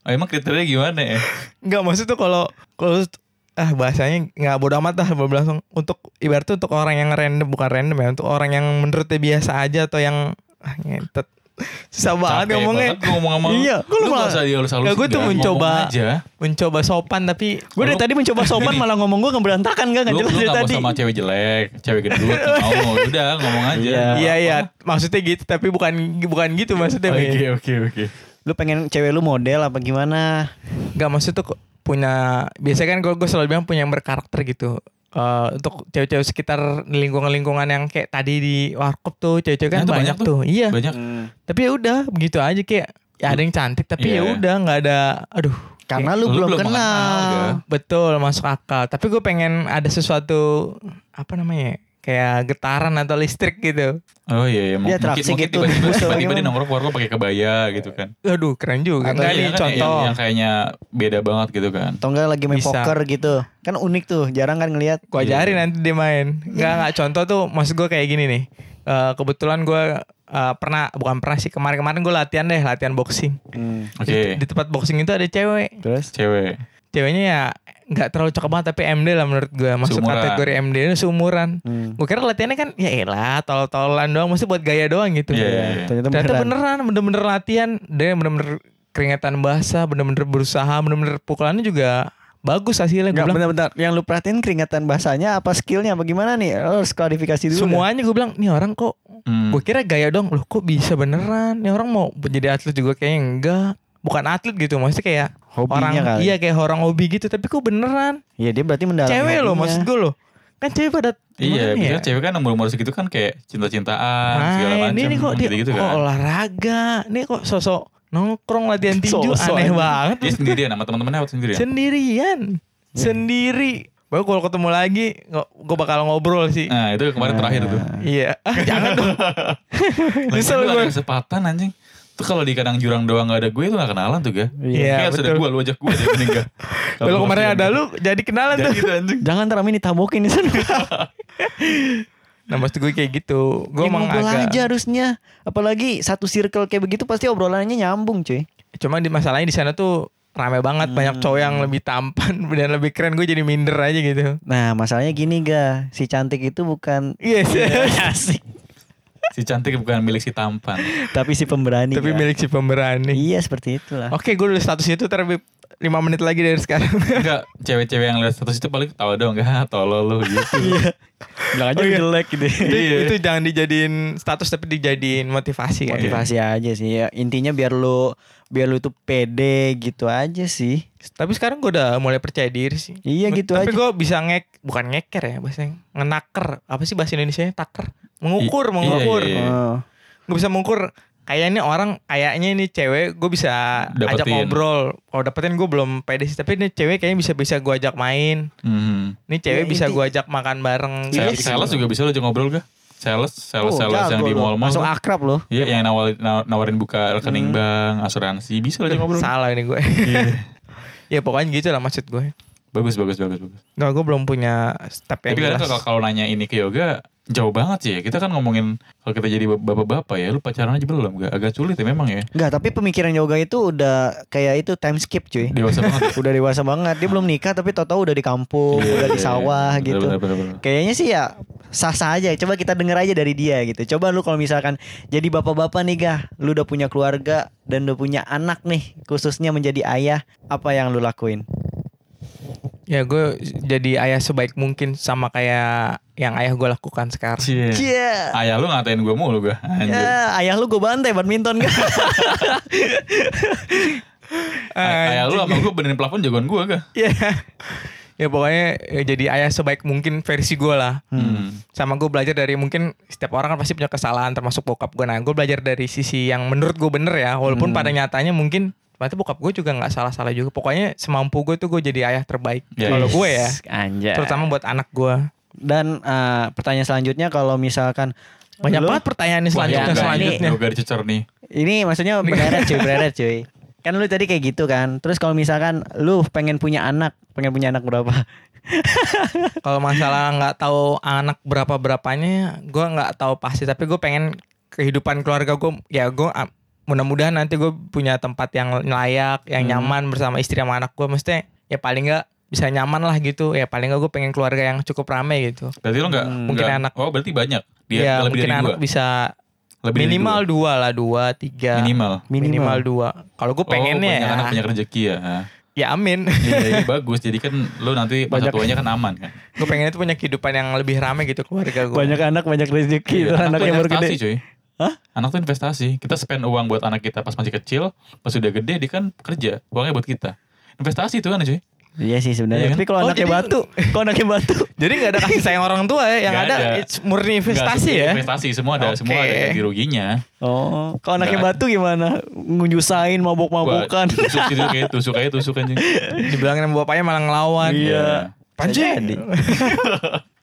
Oh, emang kriteria gimana ya? Enggak maksud tuh kalau kalau ah bahasanya nggak bodo amat boleh langsung untuk ibaratnya untuk orang yang random bukan random ya untuk orang yang menurutnya biasa aja atau yang ah, ngentet susah banget Capek ngomongnya banget ngomong sama lu. Iya, kok lu lu gak usah dihalus gua tuh mencoba aja. mencoba sopan tapi Gue dari Lu- tadi mencoba sopan malah ngomong gue berantakan gak Lu, lu jelas dari gak tadi. sama cewek jelek, cewek gendut, mau udah ngomong aja. Iya. Iya iya maksudnya gitu tapi bukan bukan gitu maksudnya Oke oke oke. Lu pengen cewek lu model apa gimana? nggak maksud tuh punya biasanya kan gue gue selalu bilang punya yang berkarakter gitu Eh, untuk cewek-cewek sekitar lingkungan-lingkungan yang kayak tadi di warkop tuh cewek-cewek kan Nah, itu banyak, banyak tuh. tuh. iya Banyak. tapi ya udah begitu aja kayak ya ada yang cantik tapi ya Iya. udah nggak ada aduh Karena lu, Lu belum, belum kenal. mengenal, Ga. betul masuk akal tapi gue pengen ada sesuatu apa namanya ya, kayak getaran atau listrik gitu Oh iya iya. Dia Mungkin, atraksi mungkin gitu, tiba-tiba, tiba-tiba dia nongkrong warkop pakai kebaya gitu kan. aduh keren juga Atau Iya nih kan, contoh Yang, yang kayaknya beda banget gitu kan. Atau enggak lagi main Bisa. poker gitu. Kan unik tuh, jarang kan ngelihat. Gue ajarin nanti dia main. Nggak nggak contoh tuh maksud gue kayak gini nih. Eh, kebetulan gue eh, pernah bukan pernah sih kemarin-kemarin gue latihan deh latihan boxing. Hmm. Oke. Di, di tempat boxing itu ada cewek. Terus Cewek. Ceweknya ya nggak terlalu cakep banget tapi MD lah menurut gue masuk Seumuran. kategori MD itu seumuran. Hmm. Gue kira latihannya kan ya elah tol-tolan doang mesti buat gaya doang gitu. Iya iya. iya. ternyata beneran. beneran bener-bener latihan dia bener-bener keringetan basah bener-bener berusaha bener-bener pukulannya juga bagus hasilnya gue Enggak bilang. benar-benar yang lu perhatiin keringatan bahasanya apa skillnya apa gimana nih? Lo harus klarifikasi dulu. Semuanya gue bilang nih orang kok Hmm. Gue kira gaya dong, loh kok bisa beneran? Nih orang mau jadi atlet juga kayaknya enggak. Bukan atlet gitu, maksudnya kayak Hobinya orang kali. iya kayak orang hobi gitu, tapi kok beneran? Iya dia berarti mendalami cewek loh hobinya. maksud gue loh. Kan cewek pada Iya, ya? cewek kan umur-umur segitu kan kayak cinta-cintaan segala Nah, macam ini, ini kok dia gitu-gitu oh, kan. olahraga, ini kok sosok nongkrong latihan tinju Sosok aneh anjing. banget. Dia sendirian sama teman-temannya apa sendirian? Sendirian, sendiri. Baru kalau ketemu lagi, gue bakal ngobrol sih. Nah, itu kemarin terakhir tuh. Iya, ah, jangan dong. Nyesel gue. ada kesempatan anjing. Tuh kalau di kadang jurang doang gak ada gue itu gak kenalan tuh ga. Iya, Kayak sudah gue lu ajak gue aja mending gak. Kalau kemarin ada lu, jadi kenalan Jadi tuh. gitu anjing. Jangan ntar Amin ditabokin di sana. Nah maksud gue kayak gitu Gue Ya, emang ngobrol agak aja harusnya. Apalagi satu circle kayak begitu pasti obrolannya nyambung, cuy. Cuma di masalahnya di sana tuh rame banget banyak cowok yang lebih tampan dan lebih keren gue jadi minder aja gitu. Nah, masalahnya gini, ga. Si cantik itu bukan Yes. asik, Si cantik bukan milik si tampan. tapi si pemberani. Tapi Ga. milik si pemberani. Iya, seperti itulah. Oke gue udah status itu terlebih 5 menit lagi dari sekarang. Enggak, cewek-cewek yang lihat status itu paling tahu dong enggak tolol lu gitu. Iya. Bilang aja Oh, iya. jelek gitu. itu, Iya. itu jangan dijadiin status tapi dijadiin motivasi kan. Motivasi aja sih. Ya, intinya biar lu biar lu tuh pede gitu aja sih. Tapi sekarang gue udah mulai percaya diri sih. Iya gitu Tapi aja. gue bisa ngek bukan ngeker ya bahasa ngenaker. Apa sih bahasa Indonesia taker? Mengukur, I- iya, mengukur. iya, iya. Oh. gue bisa mengukur kayak ini orang kayaknya ini cewek gue bisa ajak Dapetin. ngobrol kalau dapetin gue belum pede sih tapi ini cewek kayaknya bisa bisa gue ajak main Hmm. ini cewek Ya, bisa gue ajak makan bareng Sales, Gitu. sales juga bisa lo ajak ngobrol gak? Sales, sales, Oh, sales yang di lu. mall-mall. Langsung akrab loh. Iya, yang nawarin, nawarin buka rekening Hmm. bank, asuransi, bisa lo ajak ngobrol. salah ini gue ya pokoknya gitu lah maksud gue Bagus, bagus, bagus, bagus. nggak gue belum punya step yang Tapi jelas kalau, kalau nanya ini ke yoga, jauh banget sih ya. Kita kan ngomongin kalau kita jadi bapak-bapak ya, lu pacaran aja belum gak? Agak sulit ya memang ya. Enggak, tapi pemikiran yoga itu udah kayak itu time skip cuy. Dewasa banget. ya. udah dewasa banget. Dia belum nikah tapi tau-tau udah di kampung, Iya, udah di iya, sawah iya. gitu. Bener, bener, bener. Kayaknya sih ya sah-sah aja. Coba kita denger aja dari dia gitu. Coba lu kalau misalkan jadi bapak-bapak nih gah, lu udah punya keluarga dan udah punya anak nih, khususnya menjadi ayah, apa yang lu lakuin? Ya gue jadi ayah sebaik mungkin sama kayak yang ayah gue lakukan sekarang Cie. Cia. Ayah lu ngatain gue mulu gak? Anjir. Ya, ayah lu gue bantai badminton gak? Ay- Ayah lu sama gue benerin plafon jagoan gue gak? Iya. ya pokoknya ya jadi ayah sebaik mungkin versi gue lah Hmm. sama gue belajar dari mungkin setiap orang kan pasti punya kesalahan termasuk bokap gue nah gue belajar dari sisi yang menurut gue bener ya walaupun pada nyatanya mungkin ternyata bokap gue juga nggak salah-salah juga pokoknya semampu gue tuh gue jadi ayah terbaik Ya, kalau yes. gue ya Anjay. terutama buat anak gue Dan eh, pertanyaan selanjutnya kalau misalkan banyak banget pertanyaan selanjutnya yoga, selanjutnya Yoga dicecor nih. Ini maksudnya berderet cuy, berderet cuy. Kan lu tadi kayak gitu kan. Terus kalau misalkan lu pengen punya anak, pengen punya anak berapa? kalau masalah nggak tahu anak berapa berapanya gue nggak tahu pasti tapi gue pengen kehidupan keluarga gue ya gue mudah-mudahan nanti gue punya tempat yang layak yang Hmm. nyaman bersama istri sama anak gue mestinya ya paling nggak bisa nyaman lah gitu ya paling nggak gue pengen keluarga yang cukup ramai gitu Berarti lo nggak Hmm. Mungkin nggak- anak. Oh berarti banyak. Dia ya lebih mungkin dari anak dua. bisa Lebih dari minimal dua. dua lah dua tiga Minimal. minimal dua kalau gue oh, pengennya banyak ya anak punya rezeki ya. ya amin Iya, ini bagus. Jadi kan lo nanti masa Banyak. tuanya kan aman kan. gue pengen itu punya kehidupan yang lebih ramai gitu keluarga gue Banyak anak, banyak rezeki. Terus anak tuh anaknya baru gede. cuy. Hah? Anak tuh investasi. Kita spend uang buat anak kita pas masih kecil, pas udah gede dia kan kerja. Uangnya buat kita. Investasi itu kan cuy. Iya sih sebenarnya. Iya kan? Tapi kalau Oh, anaknya jadi- batu, kalau anaknya batu. jadi nggak ada kasih sayang orang tua ya yang ada, ada. it's murni investasi Nggak, ya Investasi semua ada, Oke. semua ada ganti ruginya. Oh, kalau anaknya Nggak. batu gimana? Nyusahin, Wah, mabok-mabokan. tusuk gitu kayak tusuk aja tusuk anjing. dibilangin sama bapaknya malah ngelawan Iya. Panji Jadi.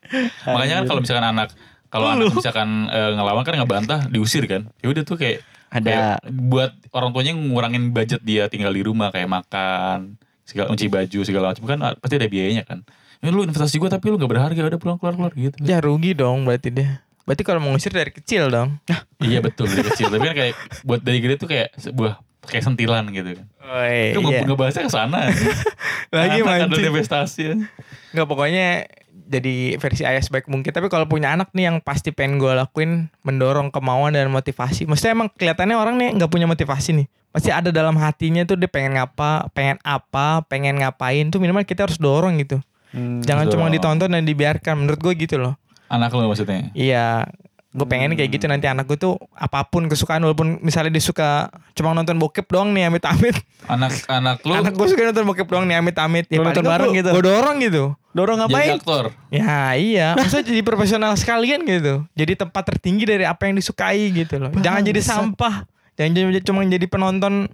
Makanya kan kalau misalkan anak kalau anak misalkan eh, ngelawan kan ngebantah diusir kan. Ya udah tuh kayak Ada. kayak buat orang tuanya ngurangin budget dia tinggal di rumah kayak makan, segala kunci baju segala macam kan ah, pasti ada biayanya kan. Ya lu investasi gua tapi lu gak berharga udah pulang keluar keluar gitu. ya rugi dong berarti dia berarti kalau mau ngusir dari kecil dong iya betul dari kecil tapi kan kayak buat dari gede tuh kayak sebuah kayak sentilan gitu kan. Itu iya. nggak ngebahasnya ke sana. lagi mancing investasi ya. nggak pokoknya jadi versi ayah sebaik mungkin tapi kalau punya anak nih yang pasti pengen gue lakuin mendorong kemauan dan motivasi maksudnya emang kelihatannya orang nih nggak punya motivasi nih pasti ada dalam hatinya tuh dia pengen ngapa pengen apa pengen ngapain tuh minimal kita harus dorong gitu Hmm. jangan Betul. cuma ditonton dan dibiarkan menurut gue gitu loh Anak lu maksudnya. Iya, gue pengen kayak gitu nanti anak gue tuh apa pun kesukaan walaupun misalnya dia suka cuma nonton bokep doang nih amit-amit. Anak-anak lu Anak gue suka nonton bokep doang nih amit-amit. Lu nonton bareng gitu? Gue dorong gitu. Dorong jadi ngapain? aktor. Ya iya, maksudnya jadi profesional sekalian gitu. Jadi tempat tertinggi dari apa yang disukai gitu loh. Jangan jadi sampah. Jangan jadi cuma jadi penonton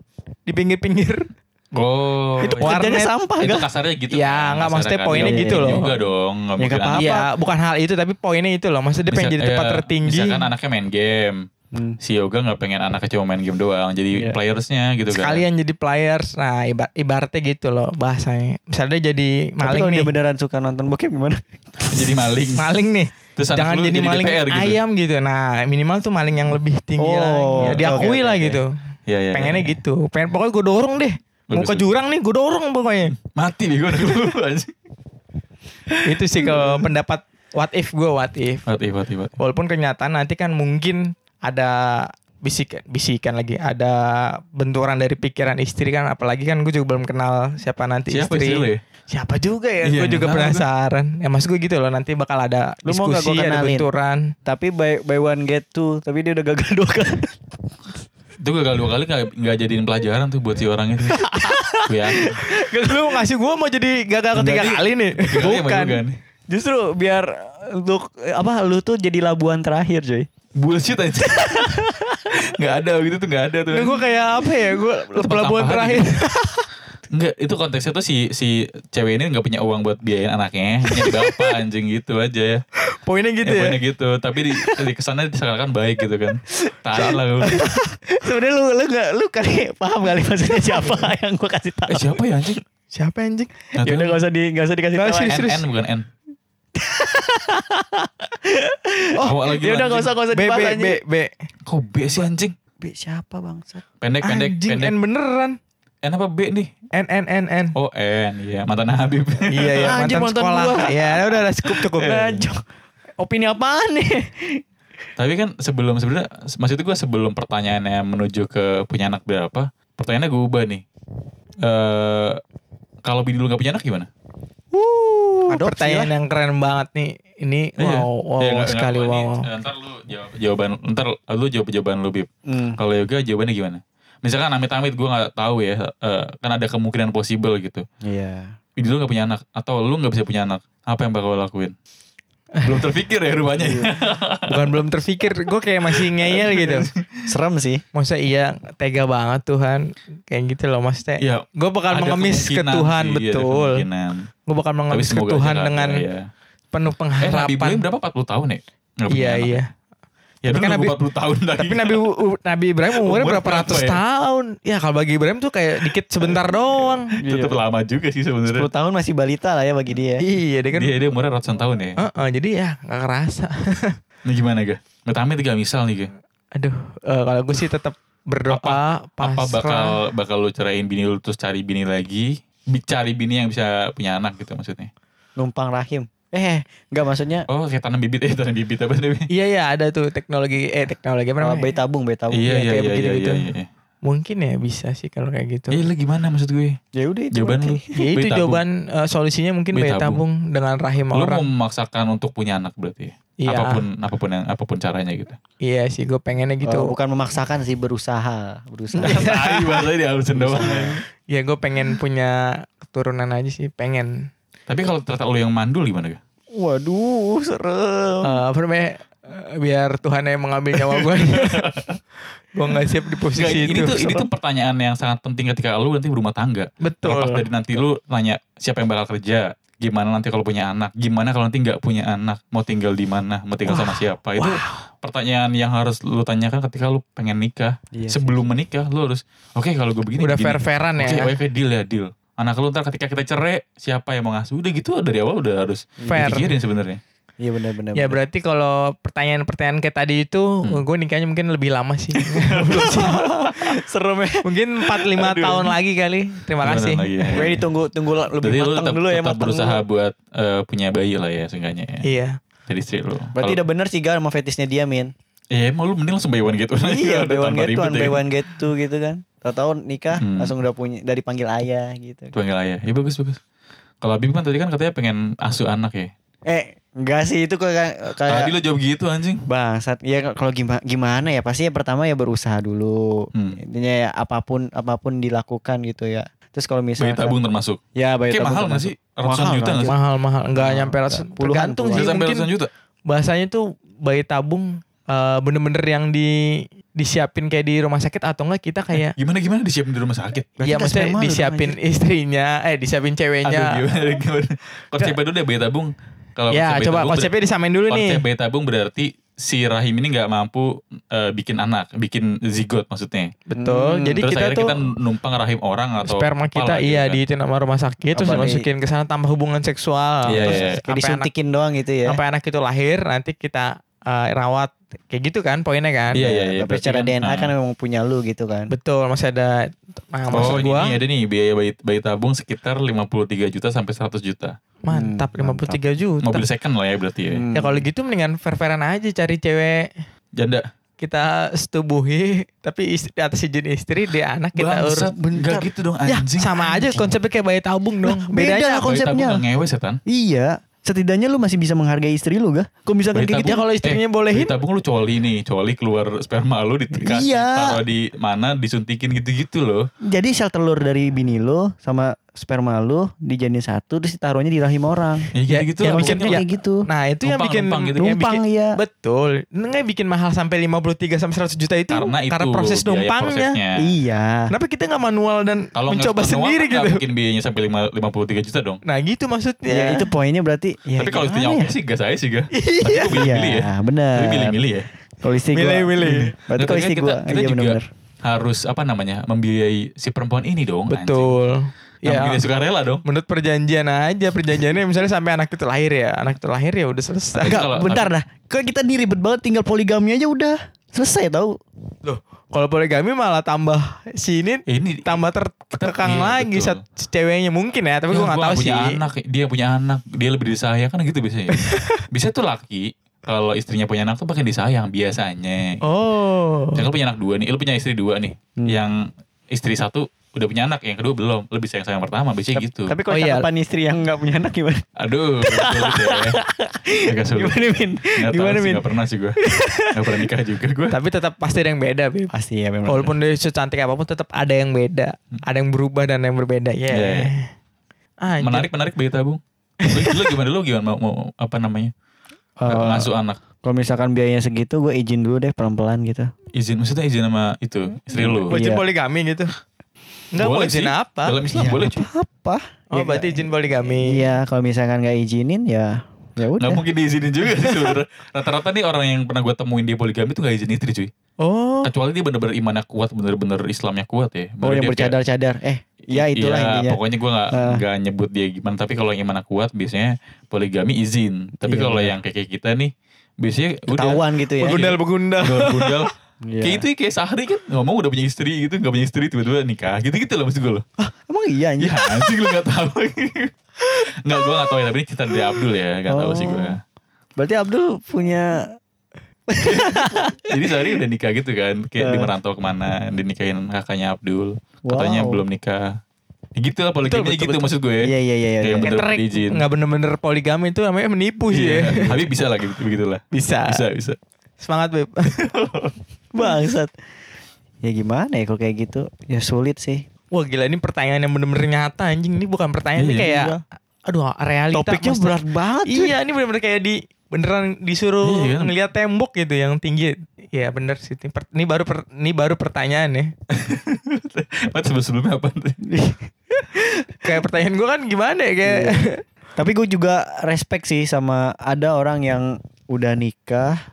di pinggir-pinggir. Oh, Itu iya. kerjanya warnet. sampah itu kasarnya gitu. Ya, kan, nggak, maksudnya kan. poinnya Nggak gitu mungkin loh. juga dong. nggak Ya, apa-apa. Iya, bukan hal itu tapi poinnya itu loh. Maksudnya dia pengen jadi tempat eh, tertinggi. Misalkan anaknya main game. Hmm. Si Yoga nggak pengen anaknya cuma main game doang. Jadi Iya. playersnya gitu kan. Sekalian jadi players. Nah, ibar- ibaratnya gitu loh bahasanya. Misalnya dia jadi Tapi maling kalau nih. dia beneran suka nonton bokep gimana? jadi maling. maling nih. Terus Jangan jadi, jadi maling DPR gitu. ayam gitu. Nah, minimal tuh maling yang lebih tinggi Oh, lagi. Ya, diakui oke, lah oke, gitu. Iya, iya, Pengennya iya. gitu. Pengen pokoknya gue dorong deh. Mau ke jurang nih, gue dorong pokoknya. Mati lu anjing. Itu sih kalau pendapat what if gue what if. Mati, mati, mati. Walaupun kenyataan nanti kan mungkin ada bisikan bisikan lagi ada benturan dari pikiran istri kan apalagi kan gue juga belum kenal siapa nanti Siapa istri ya? siapa juga ya Iya, gue juga penasaran ya mas gue gitu loh nanti bakal ada Lu mau diskusi gua ada benturan Tapi by, by one get two, tapi dia udah gagal dua kali. Itu gagal dua kali nggak nggak jadiin pelajaran tuh buat si orang itu. Gue yakin. lu ngasih gue mau jadi gagal ketiga kali nih bukan nih. Justru biar untuk apa lu tuh jadi labuan terakhir, coy. Bullshit aja. Gak ada gitu tuh gak ada tuh. gue kayak apa ya gue pelabuhan sampahan terakhir. Enggak, itu konteksnya tuh si si cewek ini nggak punya uang buat biayain anaknya, punya bapak anjing gitu aja ya. poinnya gitu ya, ya poinnya gitu, tapi di, di kesannya diseakan baik gitu kan. Tai lah lu. Sebenarnya lu lu gak lu kali paham kali maksudnya siapa yang gua kasih tahu. Eh siapa ya anjing? siapa anjing Nggak Ya udah tahu. gak usah di gak usah dikasih tahu. N. N bukan N. oh lagi Ya udah anjing. gak usah gak usah B B dibahas B anjing. B Kok B sih anjing? B siapa bangsat? Pendek pendek anjing pendek. N beneran N apa B nih? N N N N Oh N, iya mantan Habib. Iya ya Anjing, mantan mantan sekolah. gua. Ya udah udah cukup cukup. Ngajak. Opini apaan nih? Tapi kan sebelum sebenarnya maksud gue sebelum pertanyaannya menuju ke punya anak berapa, pertanyaannya gue ubah nih. Eh kalau bini lu gak punya anak gimana? Uh, Adopsi pertanyaan yang keren banget nih. Ini Iya. wow wow Iya, nggak- sekali nggak, wow. ini, eh, Ntar lu jawab jawaban, ntar lu jawab jawaban lu Bib. Hmm. Kalau yoga jawabannya gimana? Misalkan amit-amit gue nggak tahu ya, eh, kan ada kemungkinan possible gitu. Iya. bini lu gak punya anak atau lu gak bisa punya anak, apa yang bakal lo lakuin? Belum terpikir ya rupanya. Bukan belum terpikir, gue kayak masih ngeyel gitu. Serem sih. Masa iya tega banget Tuhan kayak gitu loh maksudnya. Iya, Gue bakal mengemis ke Tuhan sih, iya, betul. Gue bakal mengemis ke Tuhan dengan ya. penuh Eh Nabi Ibrahim pengharapan. berapa? 40 tahun ya? Nggak Iya iya. Ya Tapi kan Nabi- 40 tahun lagi. Tapi Nabi Nabi Ibrahim umurnya Umur berapa ratus ya? tahun? Ya kalau bagi Ibrahim tuh kayak dikit sebentar doang. Tetep lama juga sih 10 sebenarnya. tahun masih balita lah ya bagi dia. iya, dia kan. Dia dia umurnya ratusan tahun ya. Heeh, jadi ya nggak kerasa. Ini gimana ga? Metame tiga misal nih ga. Aduh, eh, kalau gue sih tetap berdoa Apa pasrah. bakal bakal lu ceraiin bini lu terus cari bini lagi? Cari bini yang bisa punya anak gitu maksudnya. Numpang rahim. Eh, enggak maksudnya Oh kayak tanam bibit eh tanam bibit apa namanya? Iya iya ada tuh teknologi eh teknologi apa uh, namanya? bayi tabung, bayi tabung. Iya iya kayak iya begitu iya gitu. iya. iya. Mungkin ya bisa sih kalau kayak gitu. Eh lu gimana maksud gue? Ya udah itu. Jawaban lu. Ya itu Bayi tabung. jawaban eh, solusinya mungkin Bayi bayi tabung dengan rahim Lu mau orang. memaksakan untuk punya anak berarti? Iya. Apa pun apa pun yang apa pun caranya gitu. Iya sih gue pengennya gitu. gitu. bukan memaksakan sih berusaha, berusaha. Tai bahasanya dihalusin doang. Ya gue pengen punya keturunan aja sih, pengen. Tapi kalau ternyata lu yang mandul gimana? Waduh, serem. Eh, apa namanya? eh, biar Tuhan yang mengambil nyawa gue. gue nggak siap di posisi ini itu. tuh ini tuh pertanyaan yang sangat penting ketika lu nanti berumah tangga. Betul. Lepas dari nanti lu nanya siapa yang bakal kerja, gimana nanti kalau punya anak, gimana kalau nanti nggak punya anak, mau tinggal di mana, mau tinggal sama siapa. Itu pertanyaan yang harus lu tanyakan ketika lu pengen nikah. Iya sih. Sebelum menikah lu harus oke kalau gue begini Udah begini. fair-fairan Oke, ya. oke deal ya deal. Anak lu ntar ketika kita cerai siapa yang mau ngasuh udah gitu dari awal udah harus Fair. dipikirin sebenarnya. Iya benar-benar. Ya berarti kalau pertanyaan-pertanyaan kayak tadi itu Hmm. gue nikahnya mungkin lebih lama sih. Serem ya. mungkin 4-5 tahun lagi kali. Terima kasih. Lagi, ya. Gue ditunggu tunggu lebih Berarti lu matang tetap, dulu ya tetap matang berusaha dulu. buat eh, punya bayi lah ya seenggaknya ya. Iya. Jadi istri lu. Berarti Kalau- udah bener sih Gar sama fetisnya dia Min. Ya mau lu mending langsung buy one get one iya, buy one get one, ya buy kan. one get two gitu kan. Tahu-tahu nikah Hmm. langsung udah punya dari panggil ayah gitu. Panggil ayah. Ya bagus bagus. Kalau Habib kan tadi kan katanya pengen asuh anak ya. Eh, enggak sih itu kayak Tadi kayak lo jawab gitu anjing. bangsat. Ya kalau gimana gimana ya pasti ya pertama ya berusaha dulu. Hmm. Intinya ya apa pun apa pun dilakukan gitu ya. Terus kalau Bayi misalnya tabung termasuk. Ya, bayi Kayak tabung mahal gak termasuk. sih? Ratusan Mahal, juta kan? gak sih? Mahal mahal enggak nyampe ratusan. Puluhan, Tergantung sih sampai ratusan juta. bahasanya tuh bayi tabung eh, bener-bener yang di disiapin kayak di rumah sakit atau enggak kita kayak Gimana gimana disiapin di rumah sakit? Berarti Iya maksudnya disiapin istrinya eh disiapin Aduh ceweknya gimana gimana. Konsepnya dulu deh bayi tabung. Kalau ya coba tabung konsepnya disamain dulu ber- konsep nih bayi tabung berarti si rahim ini nggak mampu eh, bikin anak, bikin zigot maksudnya. betul Hmm, jadi Terus kita tuh kita numpang rahim orang atau sperma kita lah gitu iya kan. di nama rumah sakit terus Apa nih? dimasukin ke sana tambah hubungan seksual Iya, terus iya. Kayak sampai anak disuntikin doang gitu ya. sampai anak itu lahir nanti kita eh, rawat kayak gitu kan poinnya kan Iya, iya, iya. Tapi secara kan, DNA kan ah. memang punya lu gitu kan. betul masih ada nah, Oh maksud ini gua nih, ada nih biaya bayi, bayi tabung sekitar 53 juta sampai 100 juta. mantap Hmm, 53 juta Mobil second lah ya berarti ya. Hmm. ya kalau gitu mendingan fair-fairan aja cari cewek Janda. kita setubuhi tapi istri atas izin istri dia anak kita urus Bangsat, Nggak gitu dong ya anjing. sama aja konsepnya kayak bayi tabung dong beda bedanya lah apa? konsepnya. Bayi tabung ngewe setan. Iya. Setidaknya lu masih bisa menghargai istri lu gak? Misalkan Bayi kayak gitu ya kalau istrinya bolehin Bayi tabung lu coli nih, coli keluar sperma lu ditekan, Iya. taruh di mana disuntikin gitu-gitu loh. Jadi sel telur dari bini lu sama sperma lu dijadiin satu terus ditaruhnya di rahim orang. Ya, gitu ya, bikin- pokoknya. Konsepnya kayak gitu. nah itu yang Numpang, bikin numpang gitu. yang Numpang bikin- ya. betul nggak bikin mahal sampai 53 sampai 100 juta itu karena itu proses biaya numpangnya. Iya. kenapa kita nggak manual dan Kalau mencoba suka sendiri gitu Mungkin biayanya sampai lima, 53 juta dong. nah gitu maksudnya Ya, itu poinnya berarti ya Tapi kalau istrinya gimana oke ya? sih gas aja sih ga. Tapi gue milih-milih ya. Iya, benar. Tapi milih-milih ya. Kalau istri gua Milih-milih. Berarti Nah, kalau tapi istri kan kita, kita iya juga benar-benar. harus apa namanya membiayai si perempuan ini dong. anjing. betul Yang ya bikin suka rela dong. menurut perjanjian aja perjanjiannya misalnya sampai anak itu lahir ya anak itu lahir ya udah selesai Enggak, kalau- bentar dah. Kok kita nih ribet banget tinggal poligami aja udah selesai tau. loh kalau poligami malah tambah si ini Ya, ini tambah terkekang Iya, lagi betul. saat si ceweknya mungkin ya tapi Ya, gue gua tahu sih anak, dia punya anak, dia lebih disayang kan gitu biasanya. Bisa tuh laki kalau istrinya punya anak tuh makin disayang biasanya. oh Misalkan lu punya anak dua nih, lu punya istri dua nih. Hmm. Yang istri satu udah punya anak, yang kedua belum. Lebih sayang sayang pertama, biasanya gitu. Tapi kalau Oh iya. istri yang nggak punya anak gimana? Aduh, sulit ya. Agak sulit. Gimana Min? Gak Gimana sih, Min? gak pernah sih gue. Gak pernah nikah juga gue. tapi tetap pasti ada yang beda Bib. Pasti ya memang. walaupun dia secantik apa pun tetap ada yang beda ada yang berubah dan ada yang berbeda ya Iya. Anjir. Menarik menarik bayi tabung. Lu, lu gimana lu gimana mau, mau apa namanya? Eh, ngasuh anak. Kalau misalkan biayanya segitu gue izin dulu deh pelan-pelan gitu. Izin maksudnya izin sama itu istri lu. Izin Iya. poligami gitu. Enggak Boleh izin sih. apa? Dalam Islam boleh cuy. Apa? Oh, Ya, berarti izin poligami. Iya, kalau misalkan nggak izinin ya ya Nggak udah. mungkin diizinin juga sih sebenarnya. Rata-rata nih orang yang pernah gue temuin di poligami tuh gak izin istri cuy. Oh. Kecuali dia bener-bener imannya kuat, bener-bener Islamnya kuat ya. Oh Baru yang dia kayak- bercadar-cadar. Eh, ya itulah Iya, intinya. pokoknya gue gak, Ah. nggak nyebut dia gimana. Tapi kalau yang mana kuat biasanya poligami izin. Tapi Iya, kalau iya. yang kayak kita nih, biasanya udah Ketahuan gitu ya. Begundal begundal. gundal. Iya. Kayak itu kayak Sahri kan ngomong udah punya istri gitu, gak punya istri tiba-tiba nikah. Gitu-gitu loh maksud gue loh. Emang iya anjing. Ya anjing lu gak tahu. Enggak, gue gak tahu ya. Tapi ini cerita dari Abdul ya. Gak tahu sih gue. Oh. Berarti Abdul punya Jadi Sahri udah nikah gitu kan. Kayak di Eh. merantau ke mana. Dinikahin kakaknya Abdul. Katanya Wow. belum nikah. Ya gitu lah poligami Betul, betul, gitu betul. maksud gue. Iya iya iya iya. Kayak iya. bener Ngetrek izin. bener-bener poligami itu namanya menipu sih ya. Iya. Habib bisa lah gitu begitulah. Bisa. Bisa, bisa. Semangat beb. Bangsat. Ya gimana ya kalau kayak gitu? Ya sulit sih. Wah gila ini pertanyaan yang bener-bener nyata anjing. Ini bukan pertanyaan ini Iya, kayak aduh realita. Topiknya maksudnya. berat banget. cuy. Iya ini bener-bener kayak di beneran disuruh Iya kan? ngeliat tembok gitu yang tinggi. Iya bener sih. Ini, per- ini baru per- ini baru pertanyaan ya. Mas sebelum-sebelumnya apa? kayak pertanyaan gue kan gimana ya kayak Tapi gue juga respect sih sama ada orang yang udah nikah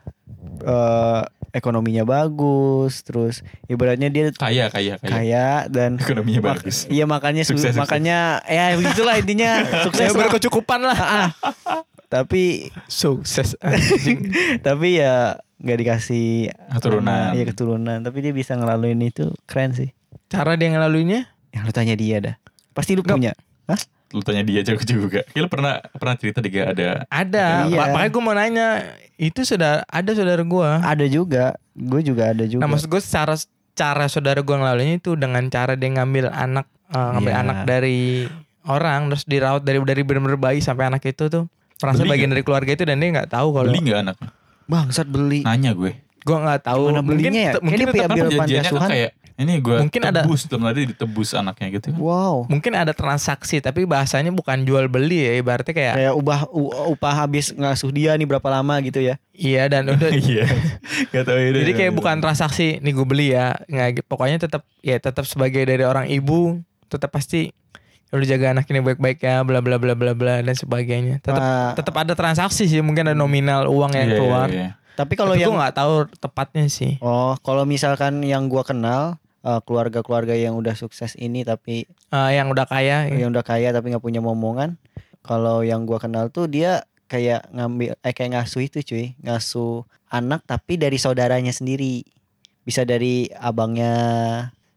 eh ekonominya bagus, terus ibaratnya dia Kaya, kaya, kaya. kaya dan Ekonominya mak- bagus. Iya makanya su- Sukses, sukses. makanya ya begitulah intinya sukses saya lah. berkecukupan lah. Tapi Sukses tapi ya nggak dikasih Keturunan. Iya keturunan. Tapi dia bisa ngelaluin itu keren sih. Cara dia ngelaluinnya? Yang lu tanya dia dah. Pasti lu punya. Hah? Lu tanya dia jago juga. Kayak lu pernah pernah cerita dia ada Ada. Iya. Ma- Makanya gue mau nanya, itu sudah ada saudara gue. Ada juga. Gue juga ada juga. Nah maksud gue secara cara saudara gue ngelaluinnya itu dengan cara dia ngambil anak, eh, ngambil Iya. anak dari orang, terus dirawat dari dari bener-bener bayi sampai anak itu tuh merasa bagian nggak? dari keluarga itu dan dia nggak tahu kalau beli nggak anak? Bangsat beli. Nanya gue. gue nggak tahu Gimana belinya ya? Kayak dia tetap- Kan perjanjiannya kayak ini gue Mungkin ada- tebus dalam tadi ditebus anaknya gitu kan. Wow. mungkin ada transaksi tapi bahasanya bukan jual beli ya ibaratnya kayak Kayak ubah u- upah habis ngasuh dia nih berapa lama gitu ya. iya dan udah Iya. Gak tahu ya. jadi kayak bukan transaksi nih gue beli ya nggak pokoknya tetap ya tetap sebagai dari orang ibu tetap pasti lu jaga anak ini baik-baik ya bla bla bla bla bla dan sebagainya tetap Nah, tetap ada transaksi sih mungkin ada nominal uang yang Iya, iya, keluar iya. tapi kalau yang gue nggak tahu tepatnya sih Oh, kalau misalkan yang gua kenal eh, keluarga-keluarga yang udah sukses ini tapi Eh, yang udah kaya yang udah kaya tapi nggak punya momongan. Kalau yang gua kenal tuh dia kayak ngambil eh kayak ngasuh itu cuy, ngasuh anak tapi dari saudaranya sendiri. Bisa dari abangnya.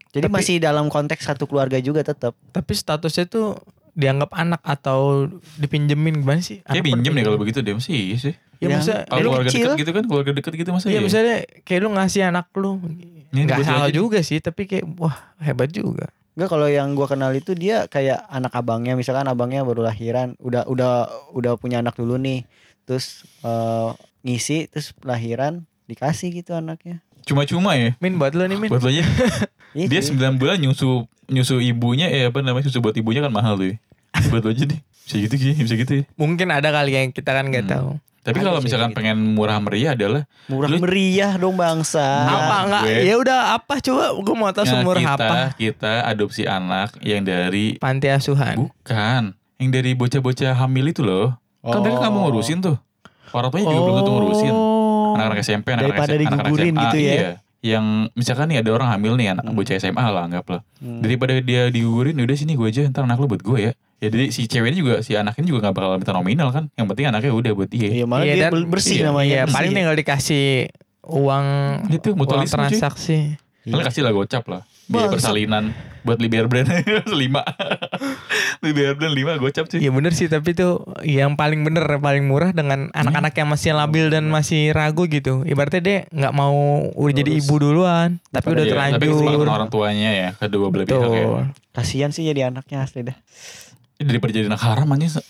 Jadi Tapi- masih dalam konteks satu keluarga juga tetap. tapi statusnya tuh dianggap anak atau dipinjemin gimana sih Kayak pinjem deh berpinjem. kalau begitu deh masih iya sih. ya, masa Kalau Lu keluarga kecil. dekat gitu kan, keluarga dekat gitu masa Iya ya? misalnya kayak lu ngasih anak lu Ini nggak gue salah juga sih tapi kayak wah hebat juga Enggak kalau yang gua kenal itu dia kayak anak abangnya misalkan abangnya baru lahiran, udah udah udah punya anak dulu nih. Terus eh, ngisi terus lahiran dikasih gitu anaknya. Cuma-cuma ya. Min buat lu nih Min Buat lo aja. Iya Dia cuy. 9 bulan nyusu nyusu ibunya eh apa namanya susu buat ibunya kan mahal tuh. ya. Buat lo aja deh. Bisa gitu sih, bisa gitu ya. mungkin ada kali yang kita kan nggak Hmm. tahu Tapi kalau misalkan gitu. pengen murah meriah adalah murah Lu- meriah dong bangsa. apa enggak ya udah apa coba gue mau tahu Nah, semurah kita, apa kita adopsi anak yang dari panti asuhan bukan yang dari bocah-bocah hamil itu loh. Kan mereka nggak mau ngurusin tuh. Orang tuanya juga belum tentu ngurusin. Oh. Anak-anak SMP, anak-anak SMA, anak-anak SMA, gitu ya. Iya. Yang misalkan nih ada orang hamil nih anak Hmm. bocah SMA lah anggaplah. Hmm. Daripada dia digugurin udah sini gue aja ntar anak lu buat gue ya. Ya jadi si ceweknya juga si anaknya juga gak bakal minta nominal kan. Yang penting anaknya udah buat dia. Iya malah Iya, dia dan- bersih iya, namanya. Iya, bersih. paling tinggal dikasih uang Itu uang mutualisme cuy. transaksi. Kalian kasih lah gocap lah. Biaya persalinan buat Liber Brand 5. Liber Brand 5 gocap cuy. Iya bener sih tapi tuh yang paling bener paling murah dengan anak-anak yang masih labil dan masih ragu gitu. Ibaratnya dia nggak mau udah jadi ibu duluan tapi udah Iya, Tapi terlanjur. orang tuanya ya kedua belah pihak ya. Kasihan sih jadi anaknya asli dah. Ini daripada jadi anak haram aja.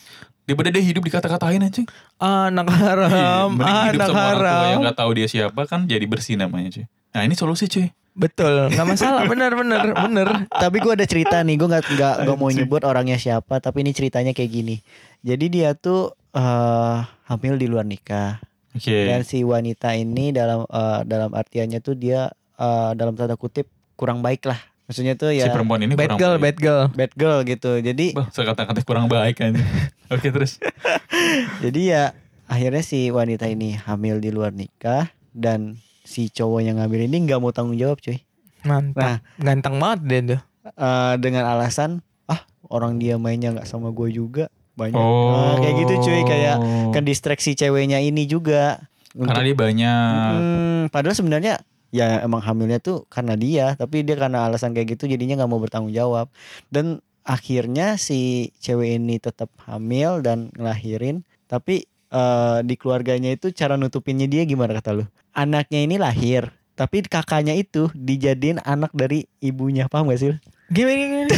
Daripada dia hidup dikata-katain anjing. Anak haram, Mending hidup anak sama orang tua yang haram. gak tahu dia siapa kan jadi bersih namanya cuy. Nah ini solusi cuy. Betul, nggak masalah, bener bener bener. Tapi gue ada cerita nih, gue nggak nggak nggak mau nyebut orangnya siapa, tapi ini ceritanya kayak gini. Jadi dia tuh eh hamil di luar nikah. Oke. Dan si wanita ini dalam eh, dalam artiannya tuh dia eh, dalam tanda kutip kurang baik lah. Maksudnya tuh Si ya perempuan ini Bad girl, baik. bad girl. bad girl gitu. Jadi Bah, saya kata-kata kurang baik kan. Oke terus. jadi ya akhirnya si wanita ini hamil di luar nikah dan si cowok yang ngambil ini nggak mau tanggung jawab cuy. Mantap. Nah. Ganteng banget dia tuh. Eh, dengan alasan ah orang dia mainnya nggak sama gue juga banyak Oh. Nah, kayak gitu cuy kayak kan distraksi ceweknya ini juga Karena dia banyak. Hmm, padahal sebenarnya ya emang hamilnya tuh karena dia tapi dia karena alasan kayak gitu jadinya nggak mau bertanggung jawab dan akhirnya si cewek ini tetap hamil dan ngelahirin tapi eh, di keluarganya itu cara nutupinnya dia gimana kata lu anaknya ini lahir tapi kakaknya itu dijadiin anak dari ibunya paham gak sih lu? Gimana gimana?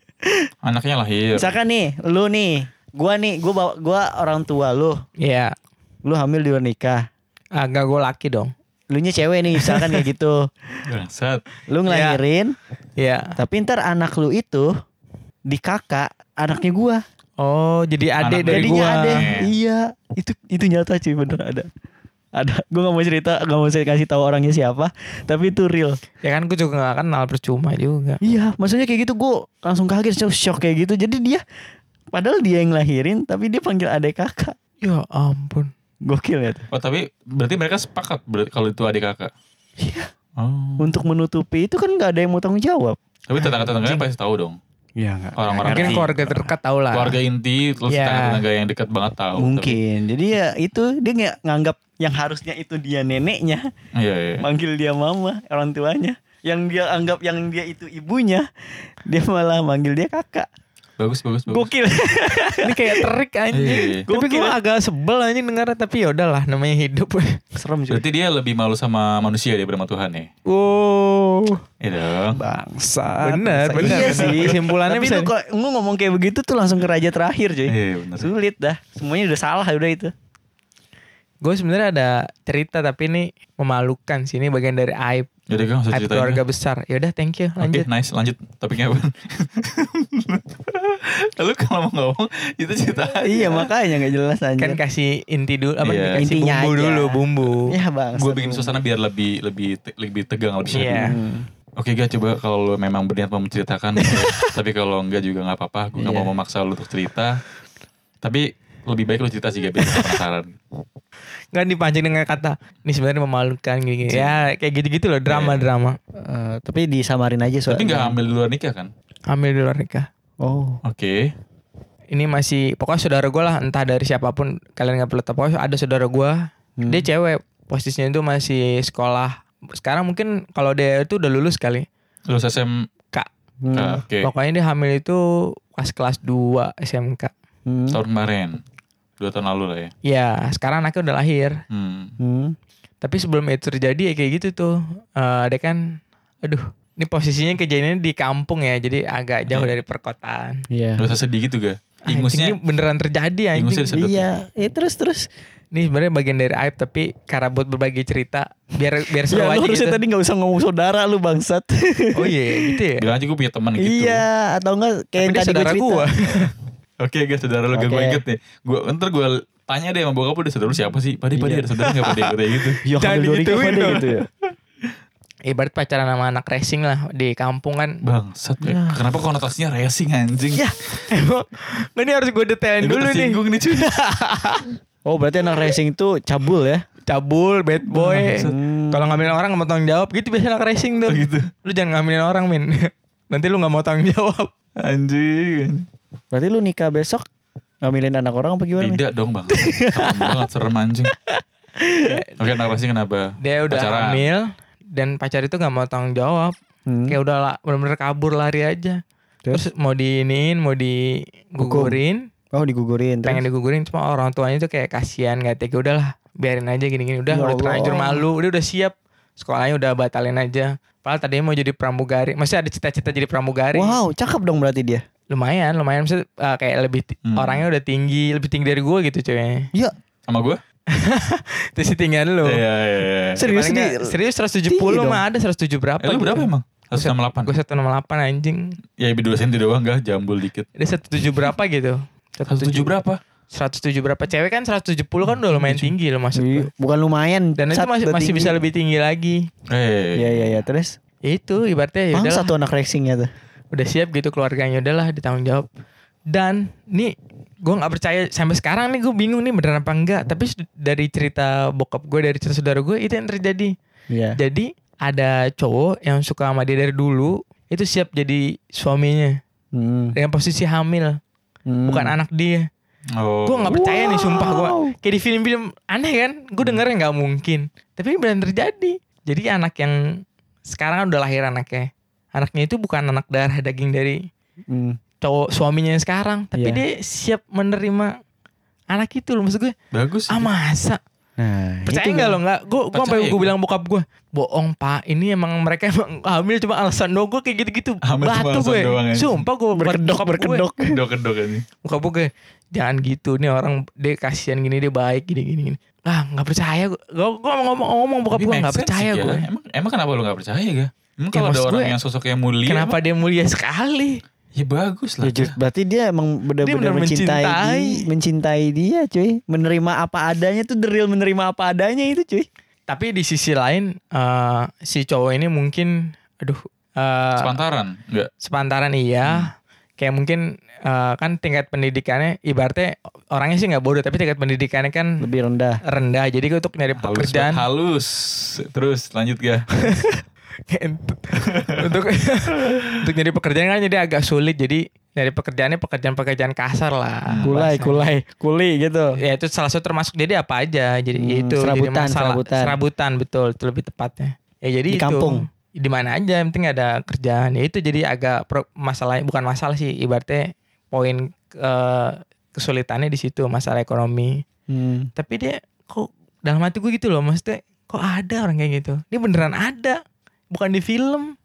Anaknya lahir. misalkan nih lu nih gua nih gua bawa gua orang tua lu Iya. lu hamil di luar nikah Agak gue laki dong. Lu nya cewek nih misalkan kayak gitu Bangsat. lu ngelahirin Iya. Tapi ntar anak lu itu di kakak anaknya gua. Oh, jadi adik dari Jadinya gua. ada. Iya, itu itu nyata cuy bener ada. Ada. Gua nggak mau cerita, nggak mau saya kasih tahu orangnya siapa, tapi itu real. Ya kan gue juga gak kenal percuma juga. Iya, maksudnya kayak gitu gua langsung kaget, shock, shock kayak gitu. Jadi dia padahal dia yang lahirin tapi dia panggil adik kakak. Ya ampun. Gokil ya tuh. Oh tapi berarti mereka sepakat berarti kalau itu adik kakak. Iya. Oh. Untuk menutupi itu kan nggak ada yang mau tanggung jawab. Tapi tetangga-tetangganya pasti tahu dong. Iya nggak. Orang-orang Mungkin keluarga terdekat tau lah. keluarga inti terus Iya. tetangga-tetangga yang dekat banget tahu. Mungkin. Jadi ya itu dia nggak nganggap yang harusnya itu dia neneknya. Tapi- Iya iya. manggil dia mama orang tuanya yang dia anggap yang dia itu ibunya dia malah manggil dia kakak Bagus bagus bagus. gokil Ini kayak terik Iya. anjing. Tapi Gokil. gue agak sebel anjing dengarnya tapi ya udahlah namanya hidup. serem cuy Berarti dia lebih malu sama manusia dia sama Tuhan ya. wow. Iya dong. bangsa Bener, bener, iya bener. sih Kesimpulannya tapi bisa- lu kok lu ngomong kayak begitu tuh langsung ke raja terakhir cuy Iya benar. sulit dah semuanya udah salah udah itu Gue sebenarnya ada cerita tapi ini memalukan sih ini bagian dari aib Jadi kan usah ceritain. keluarga ya. besar. Ya udah thank you Oke, lanjut. nice. Lanjut. Topiknya apa? Lalu kalau mau ngomong itu cerita. iya makanya nggak jelas aja Kan kasih inti dulu apa Iya. kasih Intinya bumbu aja. dulu bumbu. ya bang Gue bikin suasana biar lebih lebih te- lebih tegang lebih seru. Iya. Oke gak coba kalau lu memang berniat mau menceritakan Tapi kalau enggak juga nggak apa-apa Gue nggak Iya. mau memaksa lu untuk cerita Tapi lebih baik lu cerita sih gua penasaran. Kan dipancing dengan kata ini sebenarnya memalukan gini, Ya kayak gitu-gitu loh drama-drama. Eh, tapi disamarin aja soalnya. Tapi nggak hamil di luar nikah kan? Hamil di luar nikah. oh. Oke. Ini masih pokoknya saudara gue lah entah dari siapa pun kalian nggak perlu tahu. Pokoknya ada saudara gue Hmm. dia cewek posisinya itu masih sekolah. Sekarang mungkin kalau dia itu udah lulus kali. Lulus SMK Hmm. Oke. Pokoknya dia hamil itu pas kelas 2 SMK Hmm. Tahun kemarin Dua tahun lalu lah ya ya sekarang anaknya udah lahir hmm. Hmm. tapi sebelum itu terjadi ya kayak gitu tuh eh dia kan aduh ini posisinya kejadiannya di kampung ya jadi agak jauh dari perkotaan Iya. Gak usah sedih gitu gak? Anjing, Ingusnya ini beneran terjadi Ingusnya anjing. disedot Iya, ya terus terus. Ini sebenarnya bagian dari aib tapi karena buat berbagi cerita biar biar seru Ya, aja lu harusnya gitu. tadi nggak usah ngomong saudara lu bangsat. Oh iya gitu ya. Bilang aja gue punya teman gitu Iya, atau enggak kayak Tapi yang dia tadi gue cerita. gua. Oke guys saudara lu gak gue inget nih Gue ntar gue tanya deh sama bokap lu deh saudara lu siapa sih? Pade pade Iya. ada saudara gak pade kayak gitu Ya Jangan pada dong. gitu ya. Ibarat pacaran sama anak racing lah di kampung kan. Bangsat ya. Kenapa konotasinya racing anjing? Ya, emang ini harus gue detailin Gue dulu nih. tersinggung nih cuy Oh, berarti anak racing itu cabul ya? Cabul, bad boy. Hmm. Kalau ngambilin orang gak mau tanggung jawab gitu biasanya anak racing tuh. Oh gitu Lu jangan ngambilin orang min. Nanti lu gak mau tanggung jawab. Anjing Berarti lu nikah besok ngambilin anak orang apa gimana? nih? Tidak dong bang Serem banget serem anjing Oke anak racing kenapa? Dia udah Pacaran. hamil dan pacar itu gak mau tanggung jawab. Hmm. Kayak udah lah, bener-bener kabur lari aja. Terus mau diinin, mau digugurin, Oh, digugurin. pengen Terus? digugurin cuma orang tuanya tuh kayak kasihan nggak tega udahlah biarin aja gini-gini udah Ya udah terlanjur malu udah udah siap sekolahnya udah batalin aja padahal tadinya mau jadi pramugari masih ada cita-cita jadi pramugari Wow, cakep dong berarti dia. Lumayan lumayan maksudnya uh, kayak lebih Hmm. orangnya udah tinggi lebih tinggi dari gue gitu cuy Iya. Sama gue? Itu settingan lu. Iya iya iya. Serius Paling nih? nggak- Serius 170 Tinggi dong. mah ada 107 berapa Eh lu berapa emang? 168. Gue 168 anjing. Ya lebih 2 cm doang enggak jambul dikit. Ada 107 berapa gitu. 107 berapa? 107 berapa cewek kan 170 kan udah lumayan tinggi loh maksud gue. Iya, Bukan lumayan. Dan itu masih, udah masih bisa lebih tinggi lagi. Eh. Iya iya iya terus. Ya itu ibaratnya ya udahlah, satu anak racingnya tuh. Udah siap gitu keluarganya udahlah ditanggung jawab. Dan nih gue nggak percaya sampai sekarang nih gue bingung nih beneran apa enggak. Tapi dari cerita bokap gue dari cerita saudara gue itu yang terjadi. Iya. Jadi ada cowok yang suka sama dia dari dulu itu siap jadi suaminya Hmm. dengan posisi hamil Hmm. bukan anak dia. Oh. Gue nggak percaya nih sumpah gue. Wow. Kayak di film-film aneh kan. Gue dengernya nggak mungkin. Tapi ini beneran terjadi. Jadi anak yang sekarang udah lahir anaknya. Anaknya itu bukan anak darah daging dari Hmm. cowok suaminya yang sekarang. Tapi Iya. dia siap menerima anak itu loh. Maksud gue, Bagus. ah masa? Nah, Percaya itu nggak lo nggak? Gue gue sampai gue gua. bilang bokap gue, bohong pak. Ini emang mereka emang hamil cuma alasan doang. Gue kayak gitu-gitu. Hamil cuma Batu gue. doang. Sumpah gue berkedok berkedok. Kedok-kedok ini. Bokap gue kayak, jangan gitu. Nih orang dia kasihan gini dia baik gini gini. gini. Ah nggak percaya gue. Gue gue ngomong ngomong bokap gue nggak percaya gue. Emang, emang kenapa lu gak percaya Emang Ya, kalau ada maksud orang gue, yang sosok yang mulia Kenapa emang- dia mulia sekali? Ya bagus lah Ya, berarti dia emang benar-benar benar mencintai, mencintai. dia, mencintai dia, cuy. Menerima apa adanya tuh the real menerima apa adanya itu, cuy. Tapi di sisi lain eh, si cowok ini mungkin, aduh, eh, Sepantaran Enggak sepantaran iya. Kayak mungkin eh, kan tingkat pendidikannya, ibaratnya orangnya sih nggak bodoh, tapi tingkat pendidikannya kan Lebih rendah. rendah. Jadi untuk nyari halus pekerjaan, banget, halus Terus lanjut ga untuk untuk nyari pekerjaan kan jadi agak sulit. Jadi nyari pekerjaannya pekerjaan-pekerjaan kasar lah. Kulai, bahasanya. kulai, kuli gitu. Ya itu salah satu termasuk jadi apa aja. Jadi Hmm, itu serabutan, jadi masalah serabutan. serabutan betul itu lebih tepatnya. Ya jadi Di itu kampung. di mana aja yang penting ada kerjaan. Ya itu jadi agak pro, masalah bukan masalah sih ibaratnya poin eh, kesulitannya di situ masalah ekonomi. Hmm. Tapi dia kok dalam hati gue gitu loh maksudnya kok ada orang kayak gitu. Dia beneran ada bukan di film.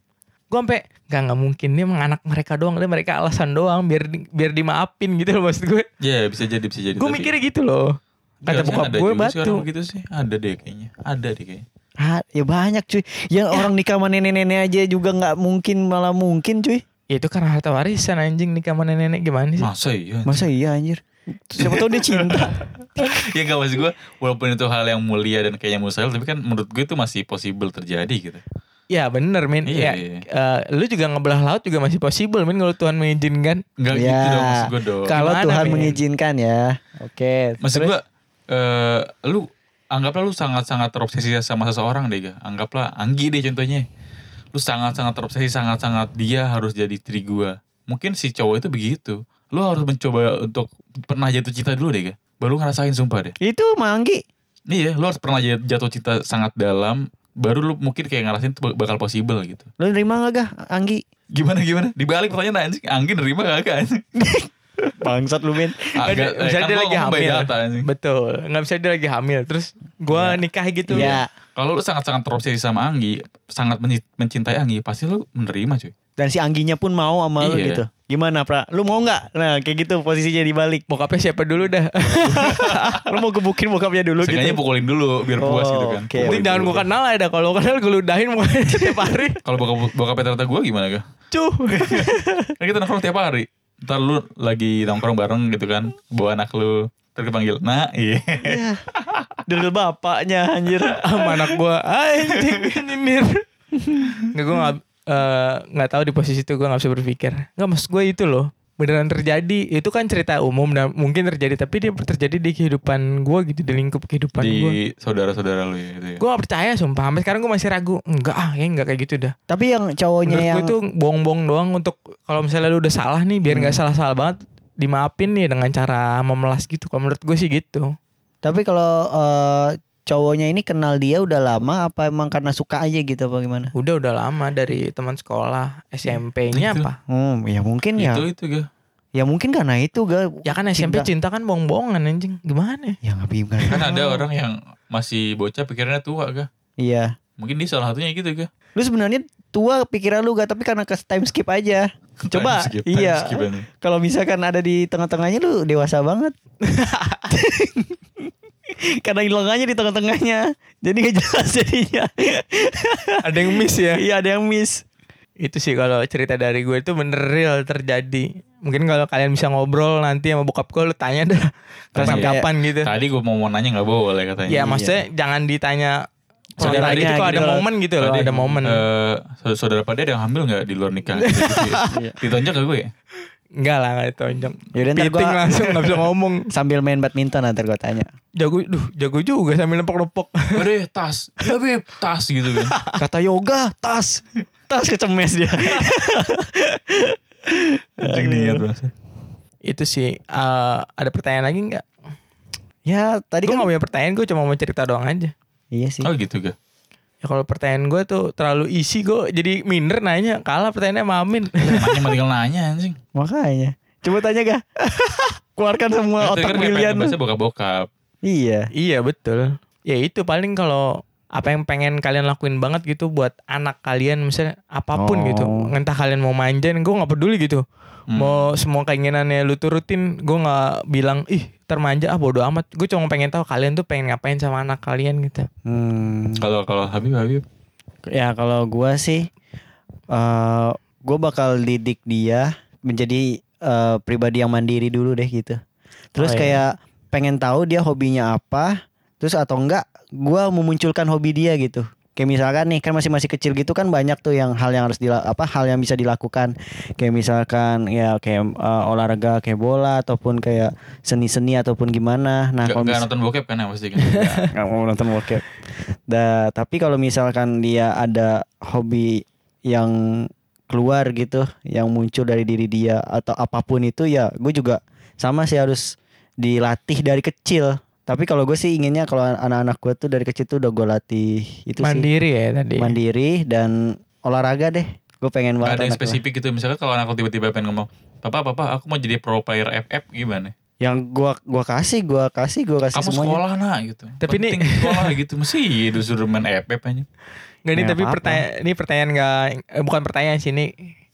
Gue sampai nggak nggak mungkin dia emang anak mereka doang, dia mereka alasan doang biar biar dimaafin gitu loh maksud gue. Ya bisa jadi bisa jadi Gue mikirnya gitu loh. Kata harusnya bokap gue batu. begitu sih Ada deh kayaknya Ada deh kayaknya Ah, ya banyak cuy. Yang orang nikah sama nenek-nenek aja juga nggak mungkin malah mungkin cuy. Ya itu karena harta warisan anjing nikah sama nenek gimana sih? Masa iya Masa iya anjir? Siapa tahu dia cinta. Ya gak maksud gue Walaupun itu hal yang mulia dan kayaknya mustahil Tapi kan menurut gue itu masih possible terjadi gitu Ya bener Min. Iya, ya, iya. eh, lu juga ngebelah laut juga masih possible Min kalau Tuhan mengizinkan. Enggak Ya. gitu dong maksud gue dong Kalau Tuhan Min? mengizinkan ya. Oke. Maksud terus? gue eh Lu Anggaplah lu sangat-sangat terobsesi sama seseorang deh ga Anggaplah Anggi deh contohnya Lu sangat-sangat terobsesi Sangat-sangat dia harus jadi istri gue Mungkin si cowok itu begitu Lu harus mencoba untuk Pernah jatuh cinta dulu deh ga Baru ngerasain sumpah deh itu Manggi. Iya lu harus pernah jat- jatuh cinta sangat dalam Baru lu mungkin kayak ngerasain itu bakal possible gitu Lu nerima gak gak Anggi? Gimana gimana? Dibalik pertanyaan anjing Anggi nerima gak anjing? Bangsat lu Min. Agak, Nggak bisa kan dia lagi hamil. data. Betul. Nggak bisa dia lagi hamil. Terus gua nikah gitu. Iya. Kalau lu sangat-sangat terobsesi sama Anggi, sangat menci- mencintai Anggi, pasti lu menerima cuy. Dan si Angginya pun mau sama lu Iya. gitu. Gimana Pra? Lu mau nggak? Nah kayak gitu posisinya dibalik. Bokapnya siapa dulu dah. lu mau gebukin bokapnya dulu Seenggaknya gitu. pukulin dulu biar puas Oh, gitu kan. Pukulin jangan dulu. gua kenal aja dah. Kalau gua kenal gue ludahin mukanya tiap hari. Kalau bokap bokapnya ternyata gue gimana ga? Cuh. Kan kita nongkrong tiap hari. Ntar lu lagi nongkrong bareng gitu kan, bawa anak lu, terus panggil, nah iya. Dari bapaknya anjir. sama anak gua anjing ini mir nggak gua nggak eh, nggak tahu di posisi itu gua nggak bisa berpikir. Nggak maksud gue itu loh. Beneran terjadi itu kan cerita umum dan mungkin terjadi tapi dia terjadi di kehidupan gua gitu di lingkup kehidupan gua. Di saudara-saudara lu ya gitu ya. gue gak percaya sumpah. Sampai sekarang gue masih ragu. Enggak ah ya enggak kayak gitu dah. Tapi yang cowoknya menurut yang gue itu bohong-bohong doang untuk kalau misalnya lu udah salah nih biar nggak salah-salah banget dimaafin nih dengan cara memelas gitu. Kalau menurut gue sih gitu. Tapi kalau eh, cowoknya ini kenal dia udah lama apa emang karena suka aja gitu apa gimana? udah udah lama dari teman sekolah SMP-nya apa Hmm, ya mungkin ya. Itu itu ga. Ya mungkin karena itu ga. Ya kan SMP cinta kan bohong-bohongan anjing. Gimana? Ya nggak bingung Kan ada orang yang masih bocah pikirannya tua ga. Iya. Mungkin dia salah satunya gitu ga. Lu sebenarnya tua pikiran lu gak tapi karena ke time skip aja. Coba Time skip, time iya. Kalau misalkan ada di tengah-tengahnya lu dewasa banget. Karena hilangannya di tengah-tengahnya. Jadi gak jelas jadinya. Ada yang miss ya. Iya ada yang miss. Itu sih kalau cerita dari gue itu bener real terjadi. Mungkin kalau kalian bisa ngobrol nanti sama bokap gue lu tanya dah kapan-kapan gitu. Tadi gue mau mau nanya nggak boleh katanya. Ya maksudnya jangan ditanya saudaranya gitu kalau gitu ada momen gitu loh, ada momen. eh, saudara- saudara pada ada yang hamil nggak di luar nikah? Gitu, gitu ya. Ditonjok ke gue. Enggak lah enggak ditonjok. Yaudah ntar Piting gua langsung gak bisa ngomong. sambil main badminton nanti gue tanya. Jago, duh, jago juga sambil nepok-nepok. Udah tas, ya beb, tas gitu kan. Kata yoga tas. Tas kecemes dia. Anjing niat itu sih eh, ada pertanyaan lagi nggak? ya tadi Gue kan gak punya pertanyaan, gue cuma mau cerita doang aja. Iya sih. Oh gitu ga? Ya kalau pertanyaan gue tuh terlalu isi gue jadi minder nanya kalah pertanyaannya sama Amin. Nanya mah tinggal nanya anjing. Makanya. Coba tanya gak? Keluarkan semua Itu otak biasa bokap-bokap. Iya. iya betul. Ya itu paling kalau apa yang pengen kalian lakuin banget gitu buat anak kalian misalnya apa pun Oh. gitu. Entah kalian mau manjain, gue nggak peduli gitu. Hmm. Mau semua keinginannya lu turutin, gue nggak bilang ih termanja ah bodo amat. Gue cuma pengen tahu kalian tuh pengen ngapain sama anak kalian gitu. Hmm. Kalau kalau Habib Habib. Ya kalau gua sih eh gua bakal didik dia menjadi eh, pribadi yang mandiri dulu deh gitu. Oh, Terus iya. kayak pengen tahu dia hobinya apa, terus atau enggak gua memunculkan hobi dia gitu. Kayak misalkan nih kan masih masih kecil gitu kan banyak tuh yang hal yang harus dila apa hal yang bisa dilakukan. Kayak misalkan ya kayak eh, olahraga kayak bola ataupun kayak seni-seni ataupun gimana. Nah, kalau nonton bokep kan ya pasti kan. nggak mau nonton bokep. Da, tapi kalau misalkan dia ada hobi yang keluar gitu, yang muncul dari diri dia atau apa pun itu ya, gue juga sama sih harus dilatih dari kecil. Tapi kalau gue sih inginnya kalau anak-anak gue tuh dari kecil tuh udah gue latih itu Mandiri ya tadi. sih mandiri dan olahraga deh. Gue pengen Gak banget. ada yang spesifik gitu. Misalnya kalau anak tiba-tiba pengen ngomong, Papa, Papa, aku mau jadi pro player FF gimana? Yang gua gua kasih, gua kasih, gua kasih Kamu semuanya. sekolah nak gitu. Tapi ini- Penting sekolah gitu. Mesti disuruh main FF aja. Nggak ini Ya, tapi apa-apa. pertanyaan ini pertanyaan nggak eh, bukan pertanyaan sih ini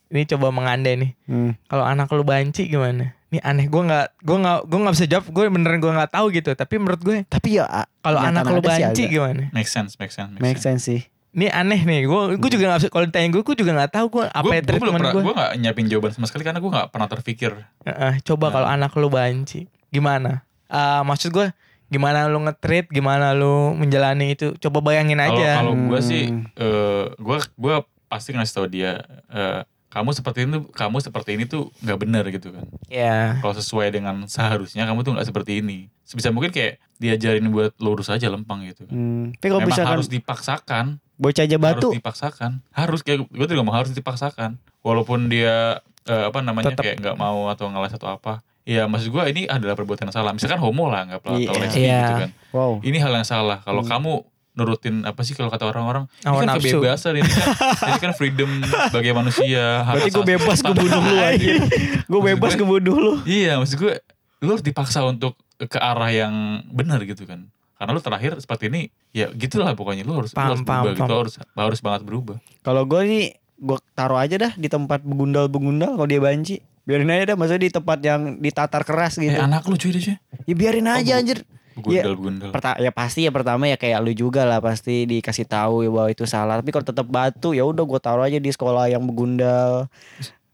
ini coba mengandai nih. Hmm. Kalau anak lu banci gimana? Ini aneh gue nggak gue nggak gue nggak bisa jawab gue beneran gue nggak tahu gitu. Tapi menurut gue Tapi ya kalau anak sih banci gimana? Make sense, make sense, make, Make sense. sense sih. Ini aneh nih. Gue gue juga nggak bisa kalau ditanya gue gue juga nggak tahu gue apa Gue ya belum treatment gue. gue gak nyiapin jawaban sama sekali karena gue gak pernah terpikir. Heeh, coba Nah. kalau anak lu banci gimana? Ah, maksud gue gimana lu nge-treat, gimana lu menjalani itu? Coba bayangin aja. kalau gue sih, Hmm. eh gue gue pasti ngasih tahu dia, eh, kamu seperti ini, tuh- kamu seperti ini tuh nggak benar gitu kan. Ya. Kalau sesuai dengan seharusnya kamu tuh nggak seperti ini. Sebisa mungkin kayak diajarin buat lurus aja lempang gitu kan. Hmm. Tapi kalau Memang misalkan harus dipaksakan, bocah aja batu, harus dipaksakan, harus kayak gue juga ngomong harus dipaksakan. Walaupun dia eh, apa namanya Tetap. kayak nggak mau atau ngeles atau apa. Ya maksud gue ini adalah perbuatan yang salah. Misalkan homo lah nggak pelak Iya. atau lesbi Iya. gitu kan. wow. Ini hal yang salah. Kalau Hmm. kamu nurutin apa sih kalau kata orang-orang ini kan nafsu. kebebasan ini kan, ini kan freedom sebagai manusia Berarti gue bebas gue bunuh lu anjir. Gue bebas gue- bunuh lu. iya maksud gue lu harus dipaksa untuk ke arah yang benar gitu kan karena lu terakhir seperti ini ya gitulah pokoknya lu harus, lu Paham, harus paham, berubah gitu paham. harus harus banget berubah Kalau gue nih gue taruh aja dah di tempat begundal-begundal kalau dia banci. Biarin aja dah maksudnya di tempat yang ditatar keras gitu. eh anak lu cuy deh cuy Ya biarin aja bu- anjir. Begundal begundal Perta ya pasti ya pertama ya kayak lu juga lah pasti dikasih tahu ya bahwa itu salah. Tapi kalau tetap batu ya udah gue taruh aja di sekolah yang begundal.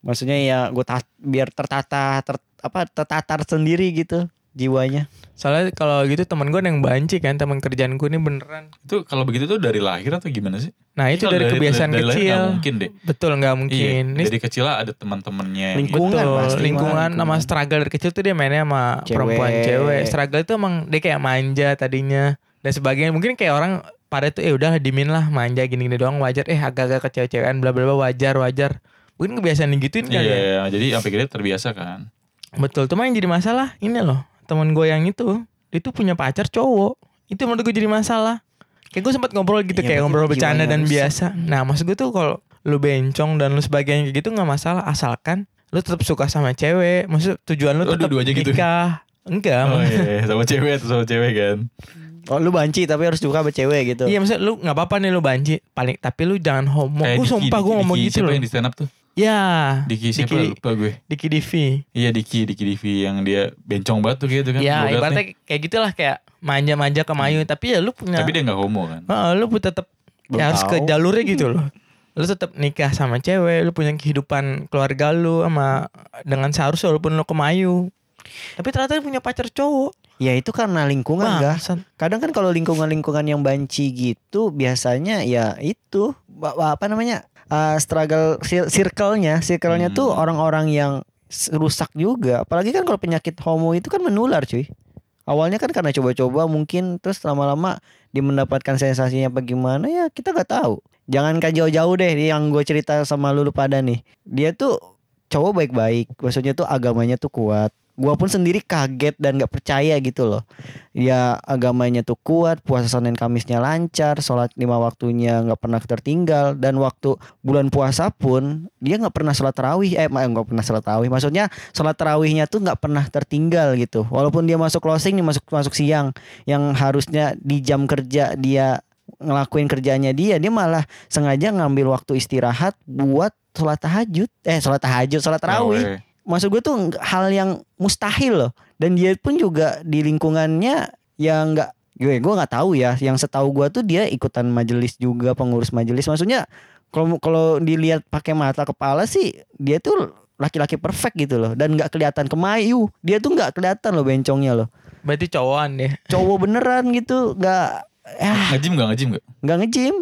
Maksudnya ya gue biar tertata ter, apa tertatar sendiri gitu jiwanya. Soalnya kalau gitu temen gue yang banci kan teman kerjaan gue ini beneran. itu kalau begitu tuh dari lahir atau gimana sih Nah itu Kalau dari, kebiasaan dari lahir kecil. nggak mungkin deh Betul nggak iya mungkin. Ini dari kecil lah ada teman-temannya yang Lingkungan gitu. Betul, pasti, lingkungan sama lingkungan. struggle dari kecil tuh dia mainnya sama Cewek. perempuan cewek. Struggle itu emang dia kayak manja tadinya dan sebagainya. Mungkin kayak orang pada tuh eh udah dimin lah manja gini-gini doang wajar. Eh agak-agak kecewa-cewekan bla bla bla wajar wajar. Mungkin kebiasaan digituin iya kali ya. iya, jadi sampai kita terbiasa kan Betul, cuma yang jadi masalah ini loh. Temen gue yang itu, dia tuh punya pacar cowok. Itu menurut gue jadi masalah. Kayak gue sempat ngobrol gitu, Iya, kayak ngobrol bercanda dan rusak. biasa. Nah maksud gue tuh kalau lu bencong dan lu sebagainya kayak gitu nggak masalah asalkan lu tetap suka sama cewek. Maksud tujuan lu Oh, tetap gitu? nikah. Enggak, oh maksud- iya sama cewek atau sama cewek kan Oh lu banci tapi harus suka sama cewek gitu. Iya maksudnya lu nggak apa-apa nih lu banci paling tapi lu jangan homo. Kayak Gue sumpah gue ngomong Diki, gitu siapa loh. yang di stand up tuh Ya. Diki siapa Diki, lupa gue. Diki Divi. Iya Diki, Diki Divi yang dia bencong banget tuh gitu kan. ya logatnya. ibaratnya kayak gitulah kayak manja-manja ke Mayu tapi ya lu punya Tapi dia gak homo kan. Heeh, lu tetap ya harus ke jalurnya gitu loh. Lu tetap nikah sama cewek, lu punya kehidupan keluarga lu sama dengan seharusnya walaupun lu ke Mayu. Tapi ternyata dia punya pacar cowok. Ya itu karena lingkungan gak. Kadang kan kalau lingkungan-lingkungan yang banci gitu biasanya ya itu apa namanya uh, struggle cir- circle-nya, circle-nya tuh Hmm. orang-orang yang rusak juga. Apalagi kan kalau penyakit homo itu kan menular cuy. Awalnya kan karena coba-coba mungkin terus lama-lama dia mendapatkan sensasinya bagaimana ya kita nggak tahu. Jangan kan jauh-jauh deh yang gue cerita sama lu lu pada nih. Dia tuh cowok baik-baik, maksudnya tuh agamanya tuh kuat. Gua pun sendiri kaget dan nggak percaya gitu loh. Ya agamanya tuh kuat, puasa Senin Kamisnya lancar, sholat lima waktunya nggak pernah tertinggal dan waktu bulan puasa pun dia nggak pernah sholat tarawih, eh nggak pernah sholat tarawih. Maksudnya sholat tarawihnya tuh nggak pernah tertinggal gitu. Walaupun dia masuk closing nih masuk masuk siang, yang harusnya di jam kerja dia ngelakuin kerjanya dia, dia malah sengaja ngambil waktu istirahat buat sholat tahajud, eh sholat tahajud, sholat tarawih Nah, maksud gue tuh nggak- hal yang mustahil loh. Dan dia pun juga di lingkungannya yang nggak gue gue nggak tahu ya. Yang setahu gue tuh dia ikutan majelis juga pengurus majelis. Maksudnya kalau kalau dilihat pakai mata kepala sih dia tuh laki-laki perfect gitu loh. Dan nggak kelihatan kemayu. Dia tuh nggak kelihatan loh bencongnya loh. Berarti cowokan deh. cowok beneran gitu nggak eh Ngejim gak? Ngejim gak? nggak ngejim.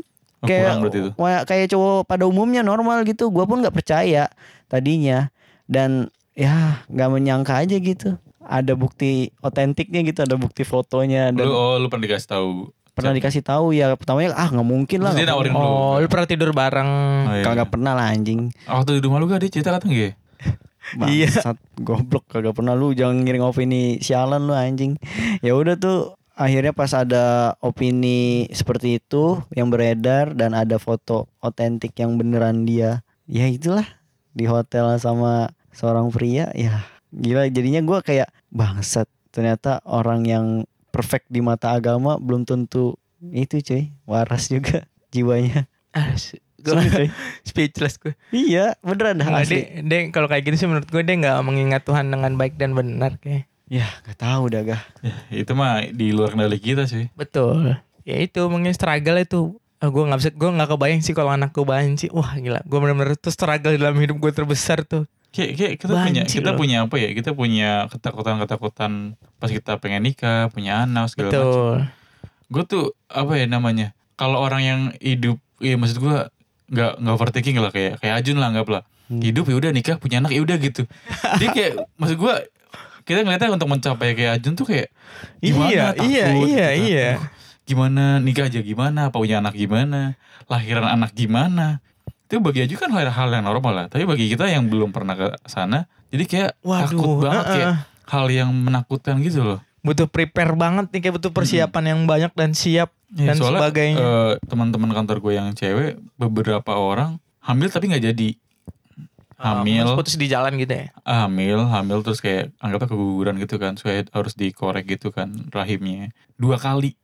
Oh, kayak kayak cowok pada umumnya normal gitu. Gua pun nggak percaya tadinya dan ya nggak menyangka aja gitu ada bukti otentiknya gitu ada bukti fotonya dan Lu, oh lu pernah dikasih tahu. pernah dikasih tahu ya pertamanya ah nggak mungkin lah dia nawarin. Oh, lu pernah tidur bareng. Oh, iya. kagak pernah lah anjing Waktu di rumah lu gak dia cerita katanya gitu. Iya. Bangsat, goblok kagak pernah lu jangan ngiring opini sialan lu anjing ya udah tuh akhirnya pas ada opini seperti itu yang beredar dan ada foto otentik yang beneran dia ya itulah di hotel sama seorang pria ya gila jadinya gua kayak bangsat ternyata orang yang perfect di mata agama belum tentu itu cuy waras juga jiwanya gue speechless gue. iya beneran dah Nggak, asli dia, dia kalau kayak gini sih menurut gue dia nggak mengingat Tuhan dengan baik dan benar kayak. ya gak tahu dah gah Ya, itu mah di luar kendali kita sih. Betul. Ya itu mungkin struggle itu. Ah, gue nggak bisa, gue nggak kebayang sih kalau anak gue banci. Wah gila, gue bener-bener tuh struggle dalam hidup gue terbesar tuh. Kayak, kayak kita punya Banci kita loh. punya apa ya? Kita punya ketakutan-ketakutan pas kita pengen nikah, punya anak segala macam. Gue tuh apa ya namanya? Kalau orang yang hidup, ya maksud gue nggak nggak overthinking lah kayak kayak Ajun lah anggap lah. Hmm. Hidup ya udah nikah punya anak ya udah gitu. Dia kayak maksud gue kita ngeliatnya untuk mencapai kayak Ajun tuh kayak gimana Iya, takut, iya, gitu iya, kan. iya. Gimana nikah aja gimana, apa punya anak gimana, lahiran anak gimana. Itu bagi Ajun kan hal, hal yang normal lah. Tapi bagi kita yang belum pernah ke sana, jadi kayak Waduh, takut banget heeh. kayak hal yang menakutkan gitu loh. Butuh prepare banget nih, kayak butuh persiapan yang banyak dan siap Ya, dan soalnya sebagainya. eh, teman-teman kantor gue yang cewek beberapa orang hamil tapi nggak jadi hamil. terus putus di jalan gitu ya. hamil hamil terus kayak anggapnya keguguran gitu kan supaya harus dikorek gitu kan rahimnya. Dua kali.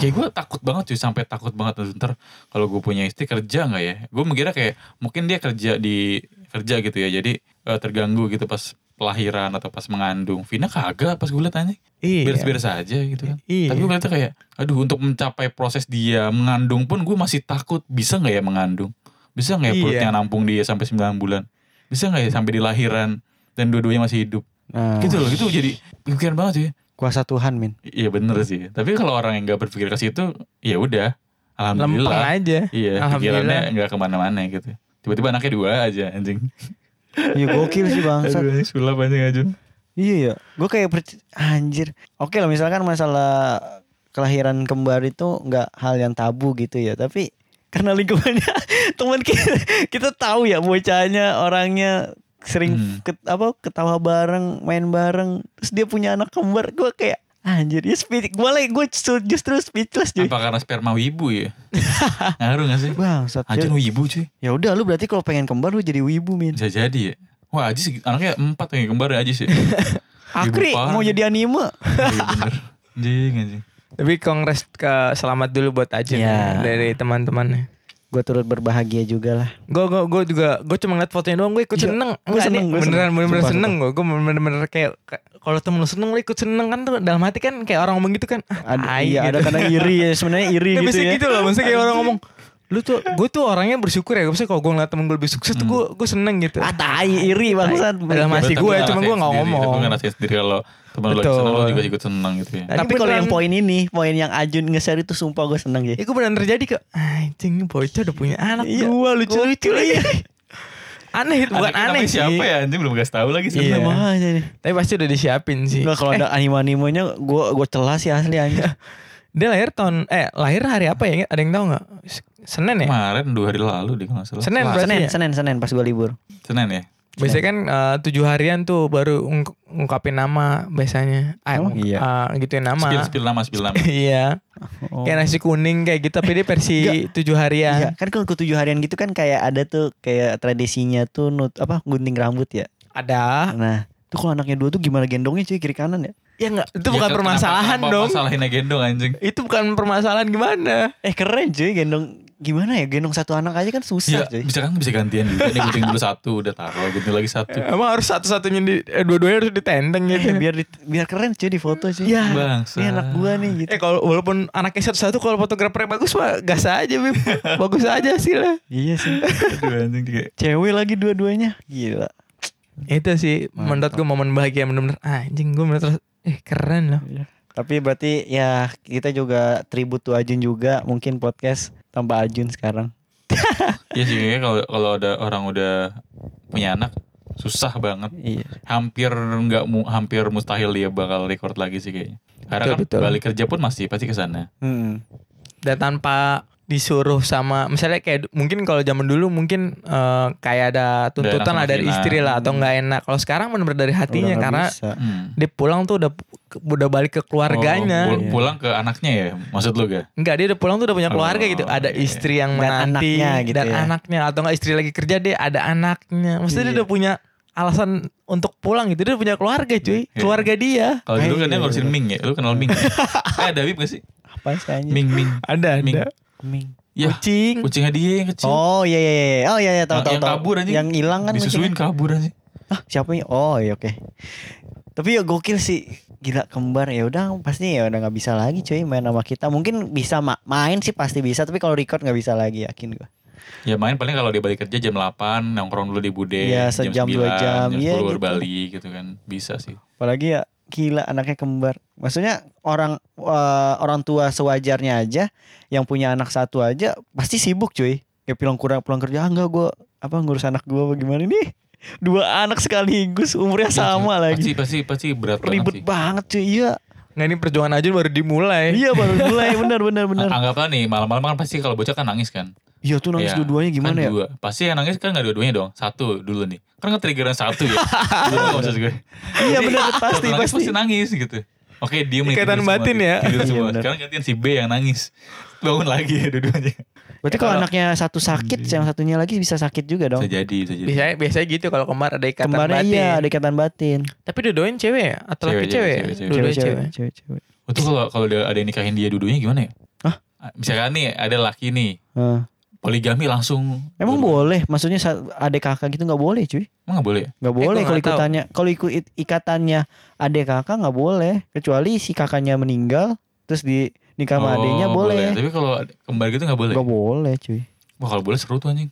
Kayak gue takut banget cuy sampai takut banget. Ntar kalau gue punya istri kerja nggak ya? Gue mengira kayak mungkin dia kerja di kerja gitu ya jadi eh, terganggu gitu pas pelahiran atau pas mengandung. Vina kagak pas gue liat tanya Iya. beres-beres aja gitu kan. Iya. tapi gue ngeliatnya kayak, aduh untuk mencapai proses dia mengandung pun gue masih takut. Bisa nggak ya mengandung, bisa nggak ya Iya. perutnya nampung dia sampai 9 bulan, bisa nggak ya sampai di lahiran dan dua-duanya masih hidup, nah, gitu loh, gitu jadi pikiran banget sih. kuasa Tuhan min Iya bener sih, tapi kalau orang yang nggak berpikir ke situ, ya udah, Lempeng alhamdulillah, aja. iya pikirannya nggak ke mana-mana gitu. Tiba-tiba anaknya dua aja anjing. Iya gokil sih bangsat Aduh, sulap anjing Ajun. Iya ya, gue kayak perc- anjir. Oke lah misalkan masalah kelahiran kembar itu nggak hal yang tabu gitu ya, tapi karena lingkungannya teman kita kita tahu ya bocahnya orangnya sering Hmm. ket- apa ketawa bareng, main bareng, terus dia punya anak kembar, gue kayak anjir ya speech gue lagi gue justru, speechless cuy. Apa karena sperma wibu ya? Ngaruh gak sih? Ajun Ya, wibu cuy. ya udah lu berarti kalau pengen kembar lu jadi wibu min. Bisa jadi ya. Wah Ajis anaknya empat yang kembar ya Ajis ya. Akri parah. mau jadi anime. Iya bener. Anjing anjing. Tapi kongres ke selamat dulu buat Ajun Iya. ya, dari teman-temannya. gue turut berbahagia juga lah. Gue gue gue juga gue cuma ngeliat fotonya doang gue ikut Iya, seneng. gua Enggak seneng, nih, gua beneran seneng. Sumpah, seneng gue. Gue bener-bener kayak kayak kalau temen lu seneng lu ikut seneng kan tuh dalam hati kan kayak orang ngomong gitu kan. ah, Ada, tai iya, ada gitu. kadang iri ya sebenarnya iri gitu ya. gitu loh maksudnya kayak orang ngomong lu tuh gue tuh orangnya bersyukur ya maksudnya kalau gue ngeliat temen gue lebih sukses tuh gue gue seneng gitu Ah tai iri bangsat. Dalam hati Tapi gue cuma gue nggak ngomong gue ngerasain sendiri kalau lagi Betul. seneng lu juga ikut seneng gitu ya. Nah, Tapi ini kalau yang poin ini, poin yang Ajun nge-share itu sumpah gue seneng ya. Gue beneran terjadi ke Anjing bocah udah punya anak Iya. dua lucu-lucu lagi Aneh itu bukan aneh sih siapa ya anjing belum kasih tahu lagi Iya. sebenarnya. Makanya nih. Tapi pasti udah disiapin sih Enggak kalau Eh, ada animo-animonya gue gue celah sih asli anjir. Dia lahir tahun Eh lahir hari apa ya Ada yang tahu gak Senin ya Kemarin dua hari lalu deh kalau nggak salah. Senin Wah, berarti Senin, ya? Senin, Senin pas gue libur. Senin ya. Biasanya kan eh, tujuh harian tuh baru ung- ungkapin nama biasanya. Ah, Oh, iya. eh, gituin nama. Spill spill nama spill nama. iya. Oh. Kayak nasi kuning kayak gitu tapi dia versi tujuh Iya, harian. kan kalau ke tujuh harian gitu kan kayak ada tuh kayak tradisinya tuh nut apa gunting rambut ya. Ada. Nah, tuh kalau anaknya dua tuh gimana gendongnya cuy kiri kanan ya? Ya enggak, itu Ya, bukan kenapa- permasalahan kenapa dong. Masalahinnya gendong anjing. Itu bukan permasalahan gimana? Eh keren cuy gendong gimana ya gendong satu anak aja kan susah Ya, cuy. bisa kan bisa gantian juga. Nih gunting dulu satu, udah taruh, gunting lagi satu. Emang harus satu-satunya di eh, dua-duanya harus ditendeng Eh, gitu. biar di- biar keren cuy di foto cuy. Ya. Bangsa. Ini anak gua nih gitu. Eh kalau walaupun anaknya satu-satu kalau fotografernya bagus mah gas aja Bib. bagus aja hasilnya. Iya sih. Aduh anjing kayak Cewek lagi dua-duanya. Gila. Itu sih menurut gue momen bahagia bener-bener ah, anjing gue bener terus eh keren loh. Tapi berarti ya kita juga tribut to Ajun juga mungkin podcast tanpa Ajun sekarang. Iya sih kayaknya kalau kalau ada orang udah punya anak susah banget. Iya. Hampir nggak mu, hampir mustahil dia bakal record lagi sih kayaknya. Karena Betul, kan betul. balik kerja pun masih pasti ke sana. Hmm. Dan tanpa disuruh sama misalnya kayak mungkin kalau zaman dulu mungkin eh, kayak ada tuntutan lah dari istri lah atau Hmm. nggak enak. Kalau sekarang bener-bener dari hatinya Udah nggak karena bisa. Hmm. dia pulang tuh udah udah balik ke keluarganya. Oh, pul- Iya. pulang ke anaknya ya maksud lu gak? Enggak dia udah pulang tuh udah punya Oh, keluarga gitu. Ada iya. istri yang Dan menanti anaknya gitu dan ya. anaknya atau enggak istri lagi kerja dia ada anaknya. Maksudnya dia Iya. udah punya alasan untuk pulang gitu. Dia udah punya keluarga cuy. Iya. Keluarga dia. Kalau dulu kan dia Iya. ngurusin Ming ya, lu kenal Ming? ya? eh ada Bib gak sih? Apa sih? Ming Ming. Ada Ming. ada. Ming. Ya, Kucing. kucingnya dia yang kecil. Oh iya iya iya. Oh iya iya tahu yang, tahu yang tahu. kabur anjing. Yang hilang kan Disusuin kucingnya. kabur anjing. Ah, siapa ini? Oh iya oke. Tapi ya gokil sih. Gila kembar ya udah pasti ya udah nggak bisa lagi cuy main sama kita. Mungkin bisa ma- main sih pasti bisa tapi kalau record nggak bisa lagi yakin gua. Ya main paling kalau dia balik kerja jam 8 nongkrong dulu di Bude Iya, sejam, dua jam. jam Iya, 10 baru gitu. balik gitu kan bisa sih Apalagi ya gila anaknya kembar. Maksudnya orang eh, orang tua sewajarnya aja yang punya anak satu aja pasti sibuk cuy. Kayak pulang kurang pulang kerja ah, enggak gua apa ngurus anak gua bagaimana nih? Dua anak sekaligus umurnya sama Iya, pasti lagi. pasti pasti berat Ribet banget sih banget cuy. Iya. Nggak ini perjuangan aja baru dimulai. Iya baru mulai benar benar benar. anggaplah nih malam-malam kan pasti kalau bocah kan nangis kan Iya tuh nangis Iya, dua-duanya gimana kan ya? dua. pasti yang nangis kan gak dua-duanya dong satu dulu nih kan nge-triggeran satu ya Gitu nggak maksud gue Iya satu pasti nangis pasti. pasti nangis gitu Oke diem nih Ikatan semua, batin ya. Tidur Iya, semua bener. Sekarang gantian si B yang nangis Bangun lagi ya dua-duanya Berarti Ya, kalau kalau- anaknya satu sakit, yang satunya lagi bisa sakit juga dong. Bisa jadi Bisa jadi Biasanya biasanya gitu kalau kembar ada ikatan Kemarin batin. iya ada ikatan batin. Tapi dua-duanya cewek ya? Atau Cewek, laki cewek, cewek? cewek, cewek. Cewek-cewek, cewek. cewek-cewek. Itu kalau kalau ada, yang nikahin dia dua-duanya gimana ya? Hah? Misalkan nih ada laki nih. Poligami langsung Emang boleh? Maksudnya sa- adik kakak gitu nggak boleh cuy? Emang gak boleh? Nggak Eh, boleh gua kalau nggak ikutannya. Kalau ikut ikatannya adik kakak nggak boleh. Kecuali si kakaknya meninggal, terus di nikah sama Oh, adiknya boleh. Tapi kalau kembar gitu gak boleh Nggak boleh cuy. Wah kalau boleh seru tuh anjing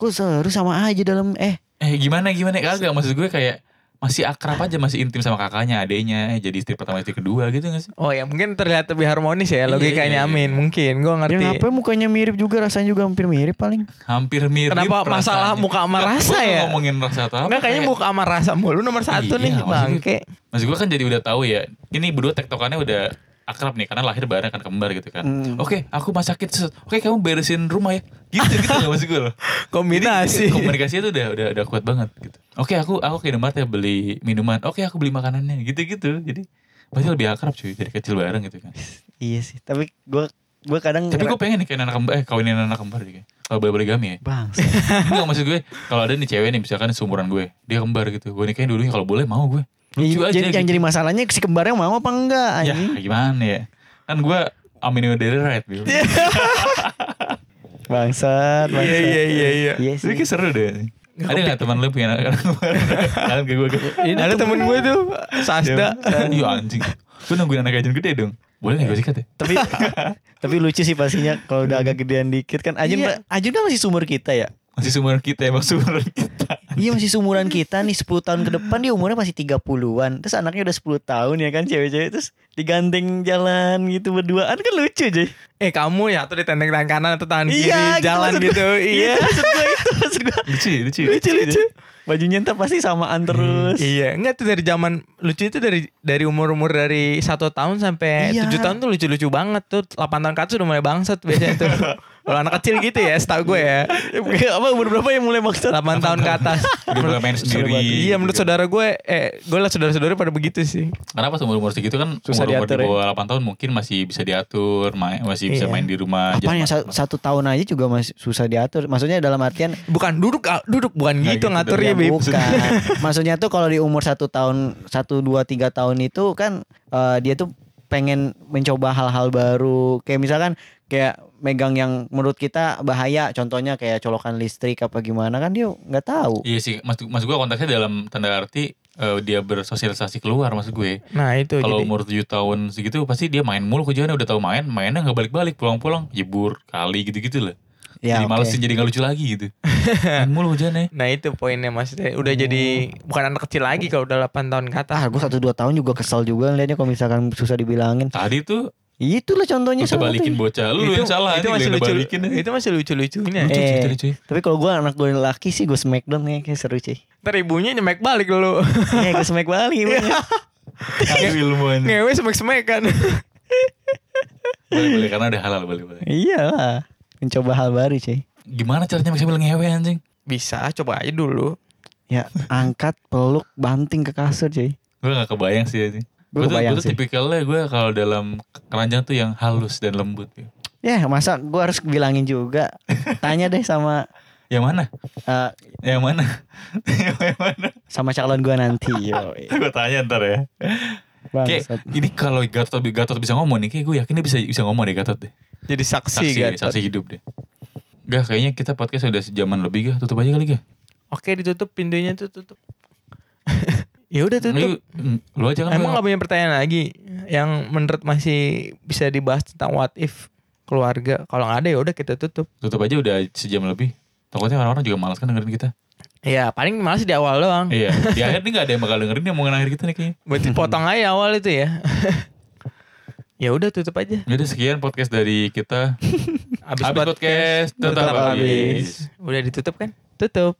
Kok seru sama aja dalam eh Eh gimana gimana kagak maksud gue kayak masih akrab aja masih intim sama kakaknya adeknya eh, jadi istri pertama istri kedua gitu gak sih Oh ya mungkin terlihat lebih harmonis ya Iya, logikanya iya, iya. Amin mungkin gue ngerti. apa mukanya mirip juga rasanya juga hampir mirip paling. hampir mirip Kenapa masalah rasanya. muka sama Nggak, rasa gua ya? ngomongin rasa atau apa Enggak kayaknya kayak- muka sama rasa mulu nomor satu Iya, nih bangke. Maksud gue kan jadi udah tahu ya ini berdua tektokannya udah akrab nih karena lahir bareng kan kembar gitu kan Hmm. oke aku masakin oke kamu beresin rumah ya gitu gitu gak maksud gue loh Kombinasi. Jadi, komunikasinya tuh udah udah udah kuat banget gitu. Oke aku aku ke Indomaret ya beli minuman. Oke aku beli makanannya gitu gitu. Jadi pasti lebih akrab cuy dari kecil bareng gitu kan. Iya sih. Tapi gue gue kadang Tapi gue pengen nih kayak anak kembar, eh kawinin anak kembar juga. Kalau boleh poligami ya. bang. Enggak maksud gue kalau ada nih cewek nih misalkan seumuran gue, dia kembar gitu. Gue nikahin dulunya kalau boleh mau gue. Lucu aja jadi, yang gitu. jadi masalahnya si kembarnya mau apa enggak Ya gimana ya. Kan gue Amin dari right gitu. Bangsat, bangsat. Iya iya iya iya. Iya sih. kayak seru deh. Ada gak teman lu punya anak Kalian kayak gue Ada temen gue tuh Sasda. Iya anjing Lu nungguin anak agent gede dong Boleh gak gue sikat ya? Tapi tapi lucu sih pastinya kalau udah agak gedean dikit kan. Ajun Iya. Ajun kan masih sumur kita ya. Masih sumuran kita emang sumuran kita Iya masih sumuran kita nih 10 tahun ke depan dia umurnya masih 30-an. Terus anaknya udah 10 tahun ya kan cewek-cewek terus digandeng jalan gitu berduaan kan lucu cuy. Eh kamu ya tuh ditendeng tangan kanan atau tangan kiri Iya, gitu jalan maksud gitu. gua. Iya. Itu maksud gue itu maksud gue. Lucu lucu Lucu lucu. Bajunya ntar pasti samaan terus. Iya, enggak tuh dari zaman lucu itu dari dari umur-umur dari satu tahun sampai Iya. tujuh tahun tuh lucu-lucu banget tuh. 8 tahun ke atas udah mulai bangsat biasanya tuh. Kalau anak kecil gitu ya, setahu gue ya. apa umur berapa yang mulai maksud? 8 tahun ke atas. Udah mulai main sendiri Iya, menurut gitu. saudara gue, eh, gue lah saudara-saudara pada begitu sih. Karena pas umur-umur segitu kan Susah umur-umur di diatur ya. bawah 8 tahun mungkin masih bisa diatur, main, masih bisa Iya. main di rumah. Apa yang satu tahun aja juga masih susah diatur. Maksudnya dalam artian Bukan duduk, ah, duduk bukan Nggak gitu gitu, ngaturnya, Ya, Bib. bukan. Maksudnya tuh kalau di umur satu tahun, satu dua tiga tahun itu kan eh, dia tuh pengen mencoba hal-hal baru. Kayak misalkan kayak megang yang menurut kita bahaya. Contohnya kayak colokan listrik apa gimana kan dia nggak tahu. Iya sih, maksud, maksud gue konteksnya dalam tanda arti eh, dia bersosialisasi keluar maksud gue. Nah, itu Kalau jadi. umur 7 tahun segitu pasti dia main mulu kerjaannya udah tahu main, mainnya nggak balik-balik, pulang-pulang, jebur, kali gitu-gitu lah. Ya, jadi malesin jadi nggak lucu lagi gitu. main mulu kerjaannya. Nah, itu poinnya maksudnya. Udah jadi bukan anak kecil lagi kalau udah 8 tahun ke atas. Ah, gue satu dua tahun juga kesel juga ngeliatnya kalau misalkan susah dibilangin. Tadi tuh Itulah contohnya salah balikin bocah, lu yang salah itu masih lu lucu. balikin. Itu masih lucu-lucunya. Lucu, Eh, lucu, lucu. Tapi kalau gue anak gue laki sih gue smackdown kayak, kayak seru cuy. Ntar ibunya nyemek balik dulu. Iya gue smack balik ibunya. Ngewe semek-semek kan. Boleh, boleh karena ada halal boleh, boleh. Iya lah. Mencoba hal baru cuy. Gimana caranya sambil ngewe anjing? Bisa, coba aja dulu. Ya angkat peluk banting ke kasur cuy. Gue gak kebayang sih anjing. Gue tuh, gua tuh tipikalnya gue kalau dalam keranjang tuh yang halus dan lembut. ya. Ya masa gue harus bilangin juga. Tanya deh sama Yang mana? eh, Yang mana? yang mana? sama calon gue nanti. Yo. gue tanya ntar ya. Kayak Bangsat. ini kalau Gatot Gatot bisa ngomong nih, kayak gue yakin dia bisa bisa ngomong deh Gatot deh. Jadi saksi, Saksi, kan. saksi hidup deh. Gak kayaknya kita podcast udah sejaman lebih gak tutup aja kali gak? Oke, ditutup pintunya tuh tutup. Ya udah tutup. Lu, lu aja kan Emang gua- gak punya pertanyaan lagi yang menurut masih bisa dibahas tentang what if keluarga. Kalau nggak ada ya udah kita tutup. tutup aja udah sejam lebih. Takutnya orang-orang juga malas kan dengerin kita. Ya paling malas di awal doang. Iya, di akhir nih gak ada yang bakal dengerin yang omongan akhir kita nih kayaknya. Berarti potong aja awal itu ya. ya udah tutup aja. Jadi sekian podcast dari kita. Abis, Abis podcast, tetap habis. Udah ditutup kan? Tutup.